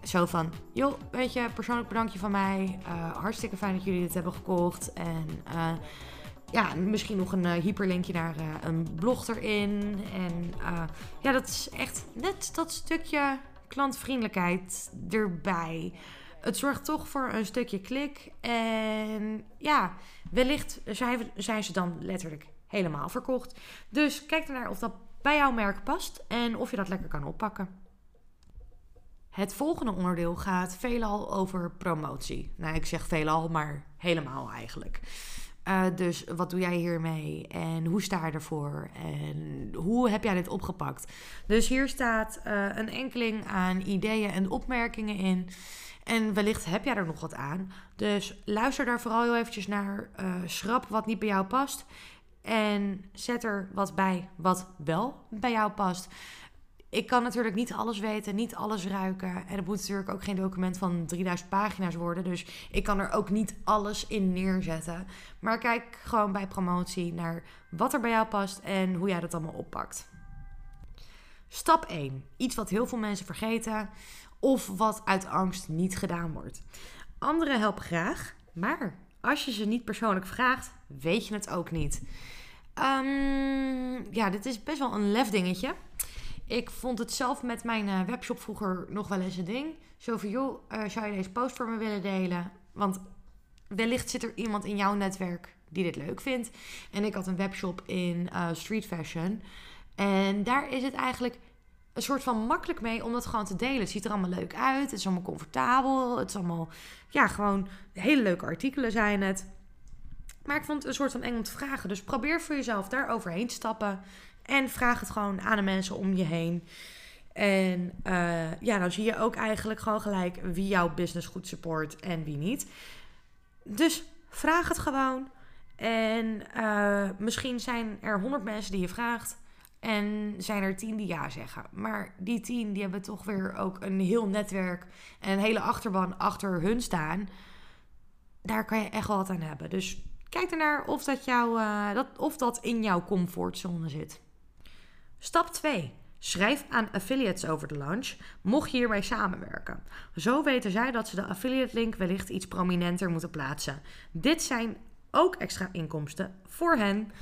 Zo van, joh, weet je, persoonlijk bedankje van mij. Uh, hartstikke fijn dat jullie dit hebben gekocht. En ja, misschien nog een hyperlinkje naar een blog erin. En ja, dat is echt net dat stukje klantvriendelijkheid erbij het zorgt toch voor een stukje klik. En ja, wellicht zijn, zijn ze dan letterlijk helemaal verkocht. Dus kijk ernaar of dat bij jouw merk past en of je dat lekker kan oppakken. Het volgende onderdeel gaat veelal over promotie. Nou, ik zeg veelal, maar helemaal eigenlijk. Uh, dus wat doe jij hiermee en hoe sta je ervoor en hoe heb jij dit opgepakt? Dus hier staat uh, een enkeling aan ideeën en opmerkingen in. En wellicht heb jij er nog wat aan. Dus luister daar vooral heel eventjes naar. Uh, schrap wat niet bij jou past. En zet er wat bij wat wel bij jou past. Ik kan natuurlijk niet alles weten, niet alles ruiken. En het moet natuurlijk ook geen document van 3000 pagina's worden. Dus ik kan er ook niet alles in neerzetten. Maar kijk gewoon bij promotie naar wat er bij jou past en hoe jij dat allemaal oppakt. Stap 1. Iets wat heel veel mensen vergeten of wat uit angst niet gedaan wordt. Anderen helpen graag, maar als je ze niet persoonlijk vraagt, weet je het ook niet. Um, ja, dit is best wel een lef dingetje. Ik vond het zelf met mijn uh, webshop vroeger nog wel eens een ding. Zo van, joh, uh, zou je deze post voor me willen delen? Want wellicht zit er iemand in jouw netwerk die dit leuk vindt. En ik had een webshop in uh, street fashion. En daar is het eigenlijk een soort van makkelijk mee om dat gewoon te delen. Het ziet er allemaal leuk uit. Het is allemaal comfortabel. Het is allemaal, ja, gewoon hele leuke artikelen zijn het. Maar ik vond het een soort van eng om te vragen. Dus probeer voor jezelf daar overheen te stappen. En vraag het gewoon aan de mensen om je heen. En uh, ja, dan zie je ook eigenlijk gewoon gelijk wie jouw business goed support en wie niet. Dus vraag het gewoon. En uh, misschien zijn er honderd mensen die je vraagt. En zijn er tien die ja zeggen. Maar die tien die hebben toch weer ook een heel netwerk en een hele achterban achter hun staan. Daar kan je echt wel wat aan hebben. Dus kijk ernaar of dat, jou, uh, dat, of dat in jouw comfortzone zit. Stap 2. Schrijf aan affiliates over de launch, mocht je hiermee samenwerken. Zo weten zij dat ze de affiliate link wellicht iets prominenter moeten plaatsen. Dit zijn ook extra inkomsten voor hen.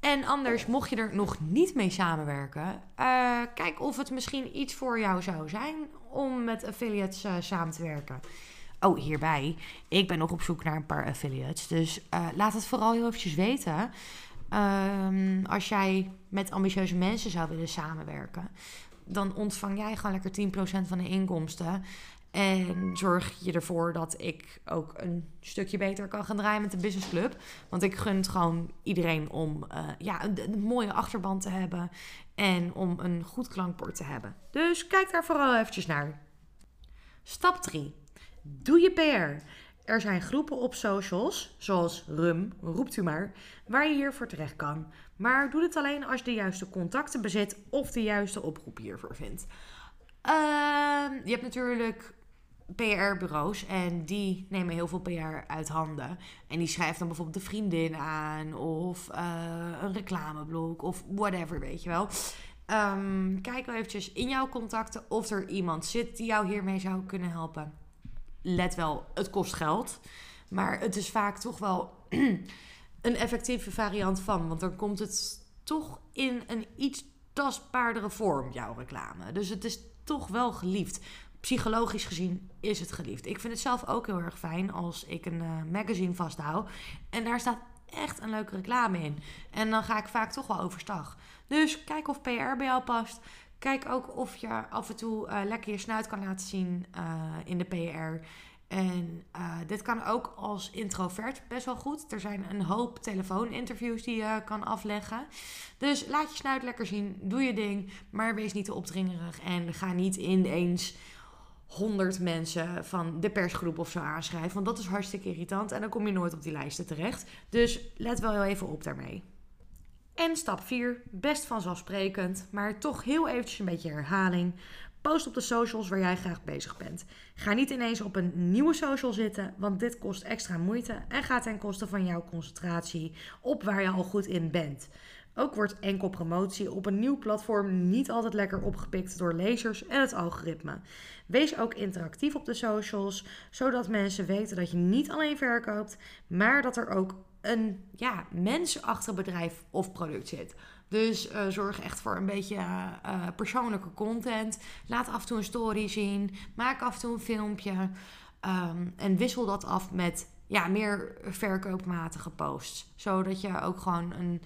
En anders, mocht je er nog niet mee samenwerken, uh, kijk of het misschien iets voor jou zou zijn om met affiliates uh, samen te werken. Oh, hierbij, ik ben nog op zoek naar een paar affiliates. Dus uh, laat het vooral heel eventjes weten. Um, als jij met ambitieuze mensen zou willen samenwerken, dan ontvang jij gewoon lekker 10% van de inkomsten. En zorg je ervoor dat ik ook een stukje beter kan gaan draaien met de business club. Want ik gun het gewoon iedereen om uh, ja, een, een, mooie achterband te hebben. En om een goed klankbord te hebben. Dus kijk daar vooral eventjes naar. Stap 3. Doe je PR. Er zijn groepen op socials, zoals RUM, roept u maar, waar je hiervoor terecht kan. Maar doe dit alleen als je de juiste contacten bezit of de juiste oproep hiervoor vindt. Uh, je hebt natuurlijk PR-bureaus en die nemen heel veel PR uit handen. En die schrijft dan bijvoorbeeld de vriendin aan of uh, een reclameblok of whatever, weet je wel. Um, kijk wel eventjes in jouw contacten of er iemand zit die jou hiermee zou kunnen helpen let wel, het kost geld. Maar het is vaak toch wel een effectieve variant van. Want dan komt het toch in een iets tastbaardere vorm, jouw reclame. Dus het is toch wel geliefd. Psychologisch gezien is het geliefd. Ik vind het zelf ook heel erg fijn als ik een uh, magazine vasthoud. En daar staat echt een leuke reclame in. En dan ga ik vaak toch wel overstag. Dus kijk of PR bij jou past. Kijk ook of je af en toe uh, lekker je snuit kan laten zien uh, in de PR. En uh, dit kan ook als introvert best wel goed. Er zijn een hoop telefooninterviews die je kan afleggen. Dus laat je snuit lekker zien. Doe je ding. Maar wees niet te opdringerig. En ga niet ineens honderd mensen van de persgroep of zo aanschrijven. Want dat is hartstikke irritant. En dan kom je nooit op die lijsten terecht. Dus let wel heel even op daarmee. En stap 4, best vanzelfsprekend, maar toch heel eventjes een beetje herhaling. Post op de socials waar jij graag bezig bent. Ga niet ineens op een nieuwe social zitten, want dit kost extra moeite en gaat ten koste van jouw concentratie op waar je al goed in bent. Ook wordt enkel promotie op een nieuw platform niet altijd lekker opgepikt door lezers en het algoritme. Wees ook interactief op de socials, zodat mensen weten dat je niet alleen verkoopt, maar dat er ook een ja, mens achter bedrijf of product zit. Dus uh, zorg echt voor een beetje uh, persoonlijke content. Laat af en toe een story zien. Maak af en toe een filmpje. Um, en wissel dat af met ja, meer verkoopmatige posts. Zodat je ook gewoon een,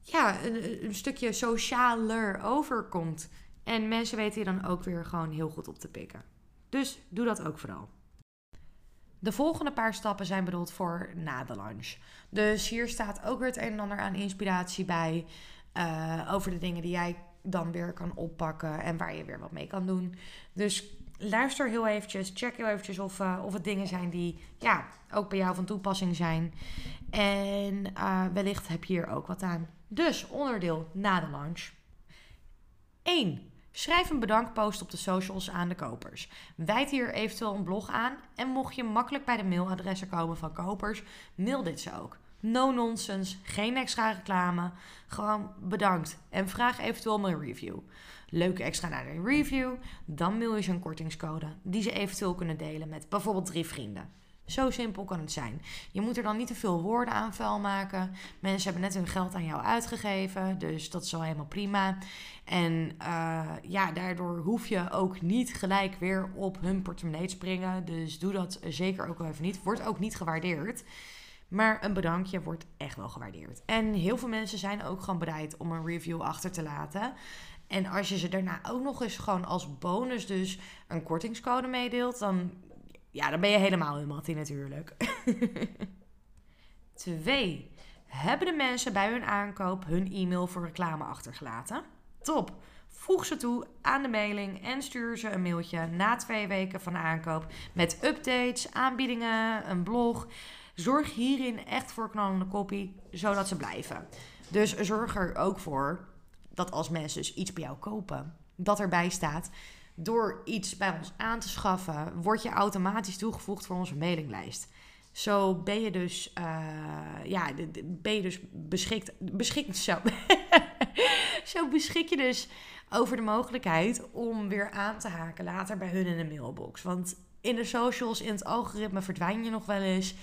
ja, een, een stukje socialer overkomt. En mensen weten je dan ook weer gewoon heel goed op te pikken. Dus doe dat ook vooral. De volgende paar stappen zijn bedoeld voor na de lunch. Dus hier staat ook weer het een en ander aan inspiratie bij. Uh, over de dingen die jij dan weer kan oppakken en waar je weer wat mee kan doen. Dus luister heel eventjes, check heel eventjes of, uh, of het dingen zijn die ja, ook bij jou van toepassing zijn. En uh, wellicht heb je hier ook wat aan. Dus onderdeel na de launch. 1. Schrijf een bedankpost op de socials aan de kopers. Wijd hier eventueel een blog aan. En mocht je makkelijk bij de mailadressen komen van kopers, mail dit ze ook. No nonsense, geen extra reclame. Gewoon bedankt en vraag eventueel om een review. Leuke extra naar de review, dan mail je ze een kortingscode die ze eventueel kunnen delen met bijvoorbeeld drie vrienden. Zo simpel kan het zijn. Je moet er dan niet te veel woorden aan vuil maken. Mensen hebben net hun geld aan jou uitgegeven, dus dat is al helemaal prima. En uh, ja, daardoor hoef je ook niet gelijk weer op hun portemonnee te springen. Dus doe dat zeker ook wel even niet. Wordt ook niet gewaardeerd. Maar een bedankje wordt echt wel gewaardeerd. En heel veel mensen zijn ook gewoon bereid om een review achter te laten. En als je ze daarna ook nog eens gewoon als bonus dus een kortingscode meedeelt, dan, ja, dan ben je helemaal in mattie natuurlijk. Twee. Hebben de mensen bij hun aankoop hun e-mail voor reclame achtergelaten? Top. Voeg ze toe aan de mailing en stuur ze een mailtje na twee weken van aankoop met updates, aanbiedingen, een blog. Zorg hierin echt voor knallende kopie, zodat ze blijven. Dus zorg er ook voor dat als mensen dus iets bij jou kopen, dat erbij staat. Door iets bij ons aan te schaffen, word je automatisch toegevoegd voor onze mailinglijst. Zo ben je dus, uh, ja, ben je dus beschikt, beschikt zo. zo beschik je dus over de mogelijkheid om weer aan te haken later bij hun in de mailbox. Want in de socials, in het algoritme verdwijn je nog wel eens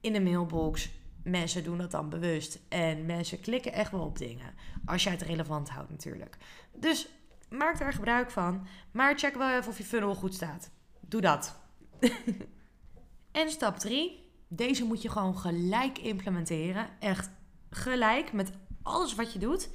in de mailbox. Mensen doen dat dan bewust. En mensen klikken echt wel op dingen. Als jij het relevant houdt natuurlijk. Dus maak daar gebruik van. Maar check wel even of je funnel goed staat. Doe dat. en stap 3. Deze moet je gewoon gelijk implementeren. Echt gelijk met alles wat je doet.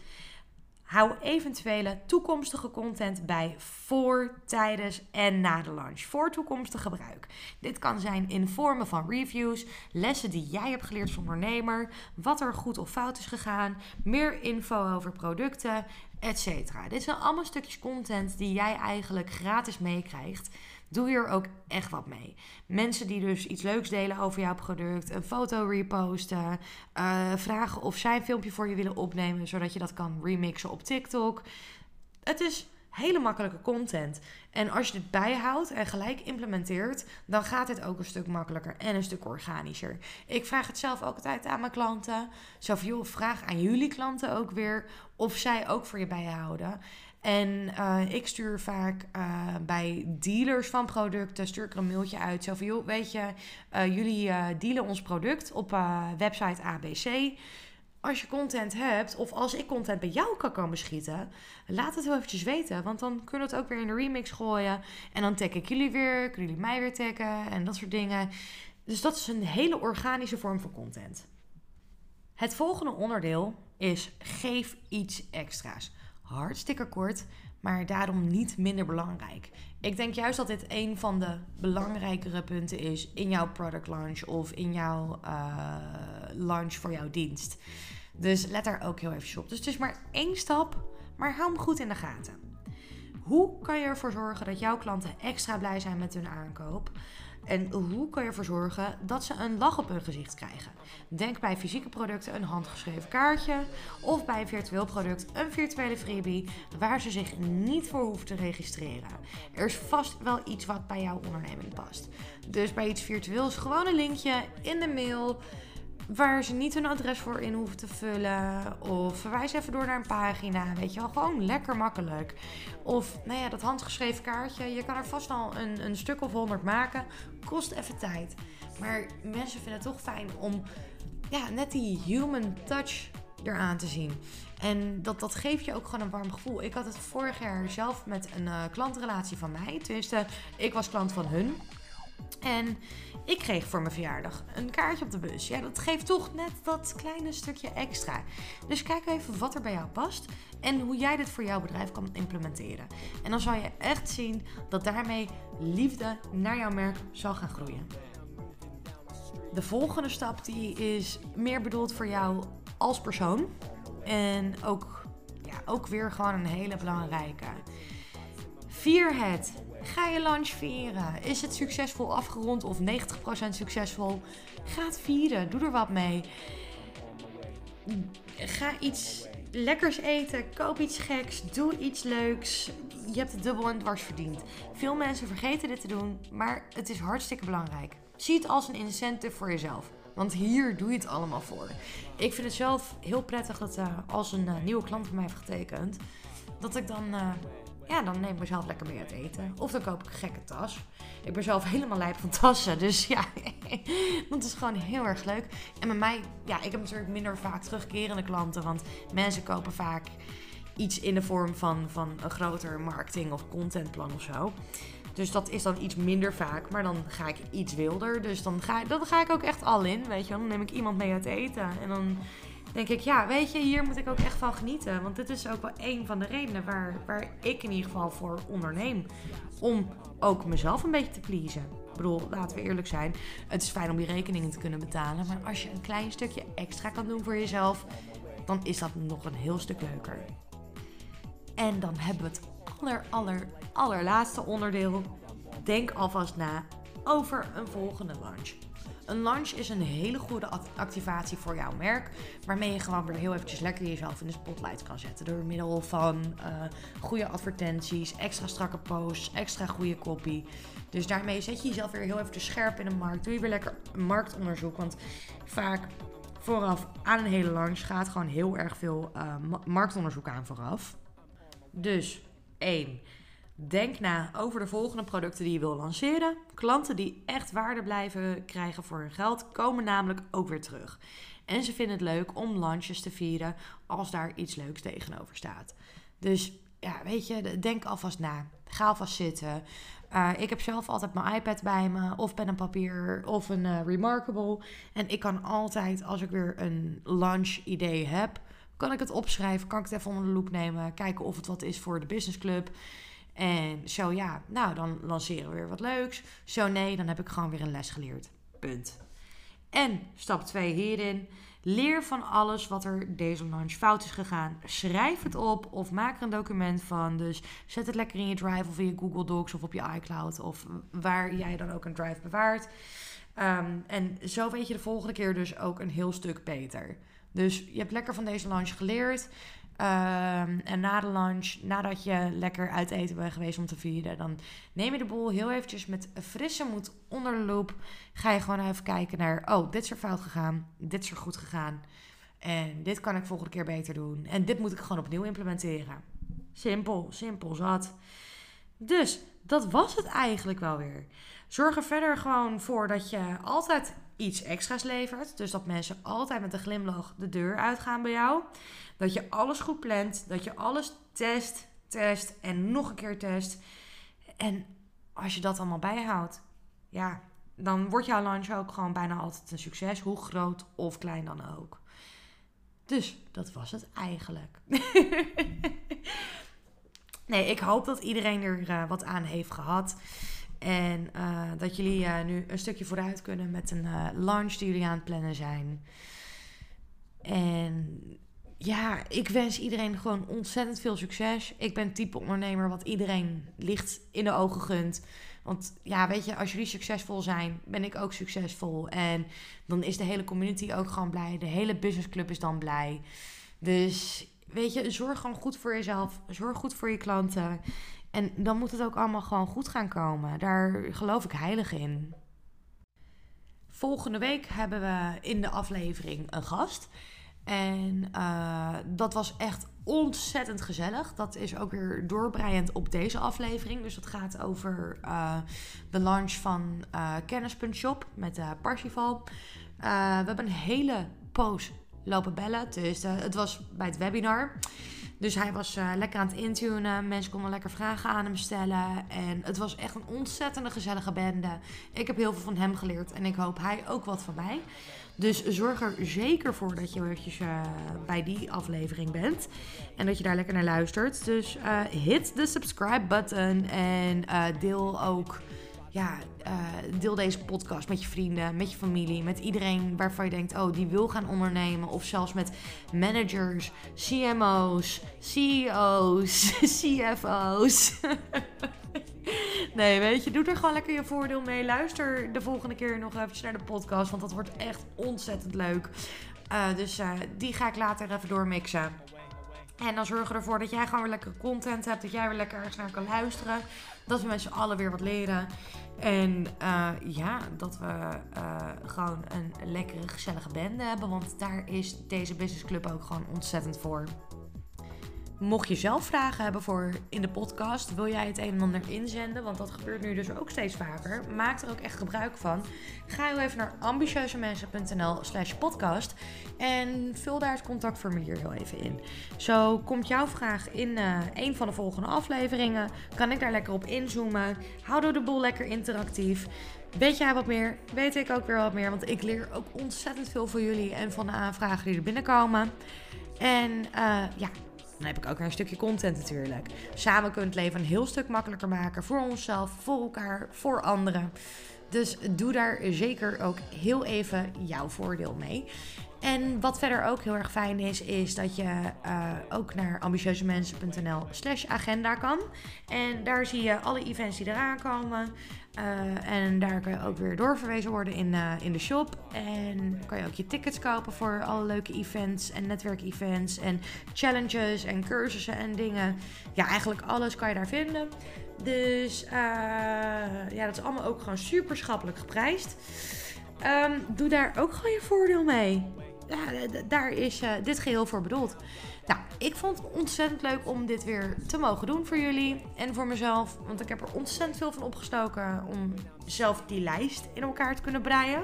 Hou eventuele toekomstige content bij voor, tijdens en na de launch. Voor toekomstig gebruik. Dit kan zijn in vormen van reviews, lessen die jij hebt geleerd als ondernemer, wat er goed of fout is gegaan, meer info over producten, etc. Dit zijn allemaal stukjes content die jij eigenlijk gratis meekrijgt doe hier ook echt wat mee. Mensen die dus iets leuks delen over jouw product, een foto reposten, uh, vragen of zij een filmpje voor je willen opnemen, zodat je dat kan remixen op TikTok. Het is hele makkelijke content. En als je dit bijhoudt en gelijk implementeert, dan gaat het ook een stuk makkelijker en een stuk organischer. Ik vraag het zelf ook altijd aan mijn klanten. Van, joh, vraag aan jullie klanten ook weer of zij ook voor je bijhouden. En uh, ik stuur vaak uh, bij dealers van producten, stuur ik een mailtje uit. Zo van, joh, weet je, uh, jullie dealen ons product op website ABC. Als je content hebt, of als ik content bij jou kan komen schieten, laat het wel eventjes weten. Want dan kunnen we het ook weer in de remix gooien. En dan tag ik jullie weer, kunnen jullie mij weer taggen en dat soort dingen. Dus dat is een hele organische vorm van content. Het volgende onderdeel is geef iets extra's hartstikke kort, maar daarom niet minder belangrijk. Ik denk juist dat dit een van de belangrijkere punten is in jouw product launch of in jouw uh, launch voor jouw dienst. Dus let daar ook heel even op. Dus het is maar één stap, maar hou hem goed in de gaten. Hoe kan je ervoor zorgen dat jouw klanten extra blij zijn met hun aankoop? En hoe kan je ervoor zorgen dat ze een lach op hun gezicht krijgen? Denk bij fysieke producten een handgeschreven kaartje of bij een virtueel product een virtuele freebie waar ze zich niet voor hoeven te registreren. Er is vast wel iets wat bij jouw onderneming past. Dus bij iets virtueels gewoon een linkje in de mail waar ze niet hun adres voor in hoeven te vullen. Of verwijs even door naar een pagina. Weet je wel, gewoon lekker makkelijk. Of nou ja, dat handgeschreven kaartje. Je kan er vast al een, een stuk of honderd maken. Kost even tijd. Maar mensen vinden het toch fijn om ja, net die human touch eraan te zien. En dat, dat geeft je ook gewoon een warm gevoel. Ik had het vorig jaar zelf met een uh, klantrelatie van mij. Tenminste, ik was klant van hun. En ik kreeg voor mijn verjaardag een kaartje op de bus. Ja, dat geeft toch net dat kleine stukje extra. Dus kijk even wat er bij jou past en hoe jij dit voor jouw bedrijf kan implementeren. En dan zal je echt zien dat daarmee liefde naar jouw merk zal gaan groeien. De volgende stap die is meer bedoeld voor jou als persoon. En ook, ja, ook weer gewoon een hele belangrijke. Vier het Ga je lunch vieren. Is het succesvol afgerond of 90% succesvol? Ga het vieren. Doe er wat mee. Ga iets lekkers eten. Koop iets geks. Doe iets leuks. Je hebt het dubbel en dwars verdiend. Veel mensen vergeten dit te doen, maar het is hartstikke belangrijk. Zie het als een incentive voor jezelf. Want hier doe je het allemaal voor. Ik vind het zelf heel prettig dat uh, als een uh, nieuwe klant van mij heeft getekend, dat ik dan, uh, ja, dan neem ik mezelf lekker mee uit eten. Of dan koop ik een gekke tas. Ik ben zelf helemaal lijp van tassen, dus ja, dat is gewoon heel erg leuk. En bij mij, ja, ik heb natuurlijk minder vaak terugkerende klanten, want mensen kopen vaak iets in de vorm van, van een groter marketing- of contentplan of zo. Dus dat is dan iets minder vaak. Maar dan ga ik iets wilder. Dus dan ga, dan ga ik ook echt al in. Weet je wel. Dan neem ik iemand mee uit eten. En dan denk ik, ja, weet je, hier moet ik ook echt van genieten. Want dit is ook wel een van de redenen waar, waar ik in ieder geval voor onderneem. Om ook mezelf een beetje te pleasen. Ik bedoel, laten we eerlijk zijn. Het is fijn om die rekeningen te kunnen betalen. Maar als je een klein stukje extra kan doen voor jezelf, dan is dat nog een heel stuk leuker. En dan hebben we het aller, aller, allerlaatste onderdeel. Denk alvast na over een volgende launch. Een launch is een hele goede activatie voor jouw merk. Waarmee je gewoon weer heel eventjes lekker jezelf in de spotlight kan zetten. Door middel van uh, goede advertenties, extra strakke posts, extra goede copy. Dus daarmee zet je jezelf weer heel eventjes scherp in de markt. Doe je weer lekker marktonderzoek. Want vaak vooraf aan een hele launch gaat gewoon heel erg veel uh, marktonderzoek aan vooraf. Dus 1. Denk na over de volgende producten die je wil lanceren. Klanten die echt waarde blijven krijgen voor hun geld, komen namelijk ook weer terug. En ze vinden het leuk om launches te vieren als daar iets leuks tegenover staat. Dus ja, weet je, denk alvast na. Ga alvast zitten. Uh, ik heb zelf altijd mijn iPad bij me, of pen en papier, of een uh, Remarkable. En ik kan altijd, als ik weer een launch idee heb, kan ik het opschrijven, kan ik het even onder de loep nemen, kijken of het wat is voor de businessclub. En zo ja, nou dan lanceren we weer wat leuks. Zo nee, dan heb ik gewoon weer een les geleerd. Punt. En stap 2 hierin. Leer van alles wat er deze launch fout is gegaan. Schrijf het op of maak er een document van. Dus zet het lekker in je Drive of in je Google Docs of op je iCloud of waar jij dan ook een Drive bewaart. Um, en zo weet je de volgende keer dus ook een heel stuk beter. Dus je hebt lekker van deze lunch geleerd. Um, en na de lunch, nadat je lekker uit eten bent geweest om te vieren, dan neem je de boel heel eventjes met frisse moed onder de loep. Ga je gewoon even kijken naar, oh, dit is er fout gegaan, dit is er goed gegaan. En dit kan ik volgende keer beter doen. En dit moet ik gewoon opnieuw implementeren. Simpel, simpel, zat. Dus dat was het eigenlijk wel weer. Zorg er verder gewoon voor dat je altijd iets extra's levert. Dus dat mensen altijd met een glimlach de deur uitgaan bij jou. Dat je alles goed plant. Dat je alles test, test en nog een keer test. En als je dat allemaal bijhoudt, ja, dan wordt jouw lunch ook gewoon bijna altijd een succes. Hoe groot of klein dan ook. Dus dat was het eigenlijk. nee, ik hoop dat iedereen er uh, wat aan heeft gehad. En uh, dat jullie uh, nu een stukje vooruit kunnen met een uh, launch die jullie aan het plannen zijn. En ja, ik wens iedereen gewoon ontzettend veel succes. Ik ben het type ondernemer wat iedereen licht in de ogen gunt. Want ja, weet je, als jullie succesvol zijn, ben ik ook succesvol. En dan is de hele community ook gewoon blij. De hele businessclub is dan blij. Dus weet je, zorg gewoon goed voor jezelf. Zorg goed voor je klanten. En dan moet het ook allemaal gewoon goed gaan komen. Daar geloof ik heilig in. Volgende week hebben we in de aflevering een gast. En uh, dat was echt ontzettend gezellig. Dat is ook weer doorbreiend op deze aflevering. Dus dat gaat over uh, de launch van uh, Kennis.shop met uh, Parsifal. we hebben een hele poos lopen bellen. Dus het was bij het webinar. Dus hij was uh, lekker aan het intunen. Mensen konden lekker vragen aan hem stellen. En het was echt een ontzettende gezellige bende. Ik heb heel veel van hem geleerd. En ik hoop hij ook wat van mij. Dus zorg er zeker voor dat je eventjes uh, bij die aflevering bent. En dat je daar lekker naar luistert. Dus uh, hit de subscribe button. En deel ook ja, uh, deel deze podcast met je vrienden, met je familie, met iedereen waarvan je denkt, oh, die wil gaan ondernemen. Of zelfs met managers, CMO's, CEO's, CFO's. Nee, weet je, doe er gewoon lekker je voordeel mee. Luister de volgende keer nog eventjes naar de podcast, want dat wordt echt ontzettend leuk. Uh, dus uh, die ga ik later even doormixen. En dan zorgen we ervoor dat jij gewoon weer lekker content hebt. Dat jij weer lekker ergens naar kan luisteren. Dat we met z'n allen weer wat leren. En uh, ja, dat we uh, gewoon een lekkere, gezellige bende hebben. Want daar is deze business club ook gewoon ontzettend voor. Mocht je zelf vragen hebben voor in de podcast, wil jij het een en ander inzenden, want dat gebeurt nu dus ook steeds vaker. Maak er ook echt gebruik van. Ga heel even naar ambitieuzemensen.nl slash podcast en vul daar het contactformulier heel even in. Zo komt jouw vraag in uh, een van de volgende afleveringen. Kan ik daar lekker op inzoomen. Houden we de boel lekker interactief. Weet jij wat meer? Weet ik ook weer wat meer, want ik leer ook ontzettend veel van jullie en van de aanvragen die er binnenkomen. En uh, ja, heb ik ook een stukje content natuurlijk. Samen kunnen het leven een heel stuk makkelijker maken. Voor onszelf, voor elkaar, voor anderen. Dus doe daar zeker ook heel even jouw voordeel mee. En wat verder ook heel erg fijn is, is dat je uh, ook naar ambitieuzemensen.nl slash agenda kan. En daar zie je alle events die eraan komen. Uh, en daar kan je ook weer doorverwezen worden in, uh, in de shop. En kan je ook je tickets kopen voor alle leuke events en netwerkevents en challenges en cursussen en dingen. Ja, eigenlijk alles kan je daar vinden. Dus uh, ja, dat is allemaal ook gewoon super schappelijk geprijsd. Um, doe daar ook gewoon je voordeel mee. Ja, daar is dit geheel voor bedoeld. Nou, ik vond het ontzettend leuk om dit weer te mogen doen voor jullie en voor mezelf. Want ik heb er ontzettend veel van opgestoken om zelf die lijst in elkaar te kunnen breien.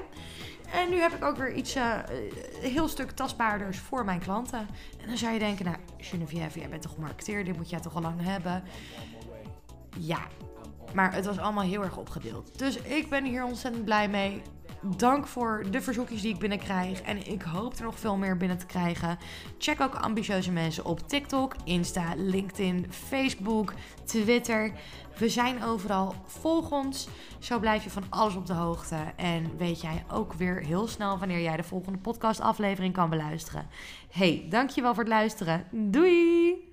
En nu heb ik ook weer iets uh, heel stuk tastbaarders voor mijn klanten. En dan zou je denken, nou Geneviève, jij bent toch marketeer, dit moet jij toch al lang hebben. Ja, maar het was allemaal heel erg opgedeeld. Dus ik ben hier ontzettend blij mee dank voor de verzoekjes die ik binnenkrijg. En ik hoop er nog veel meer binnen te krijgen. Check ook ambitieuze mensen op TikTok, Insta, LinkedIn, Facebook, Twitter. We zijn overal. Volg ons. Zo blijf je van alles op de hoogte. En weet jij ook weer heel snel wanneer jij de volgende podcastaflevering kan beluisteren. Hey, dankjewel voor het luisteren. Doei!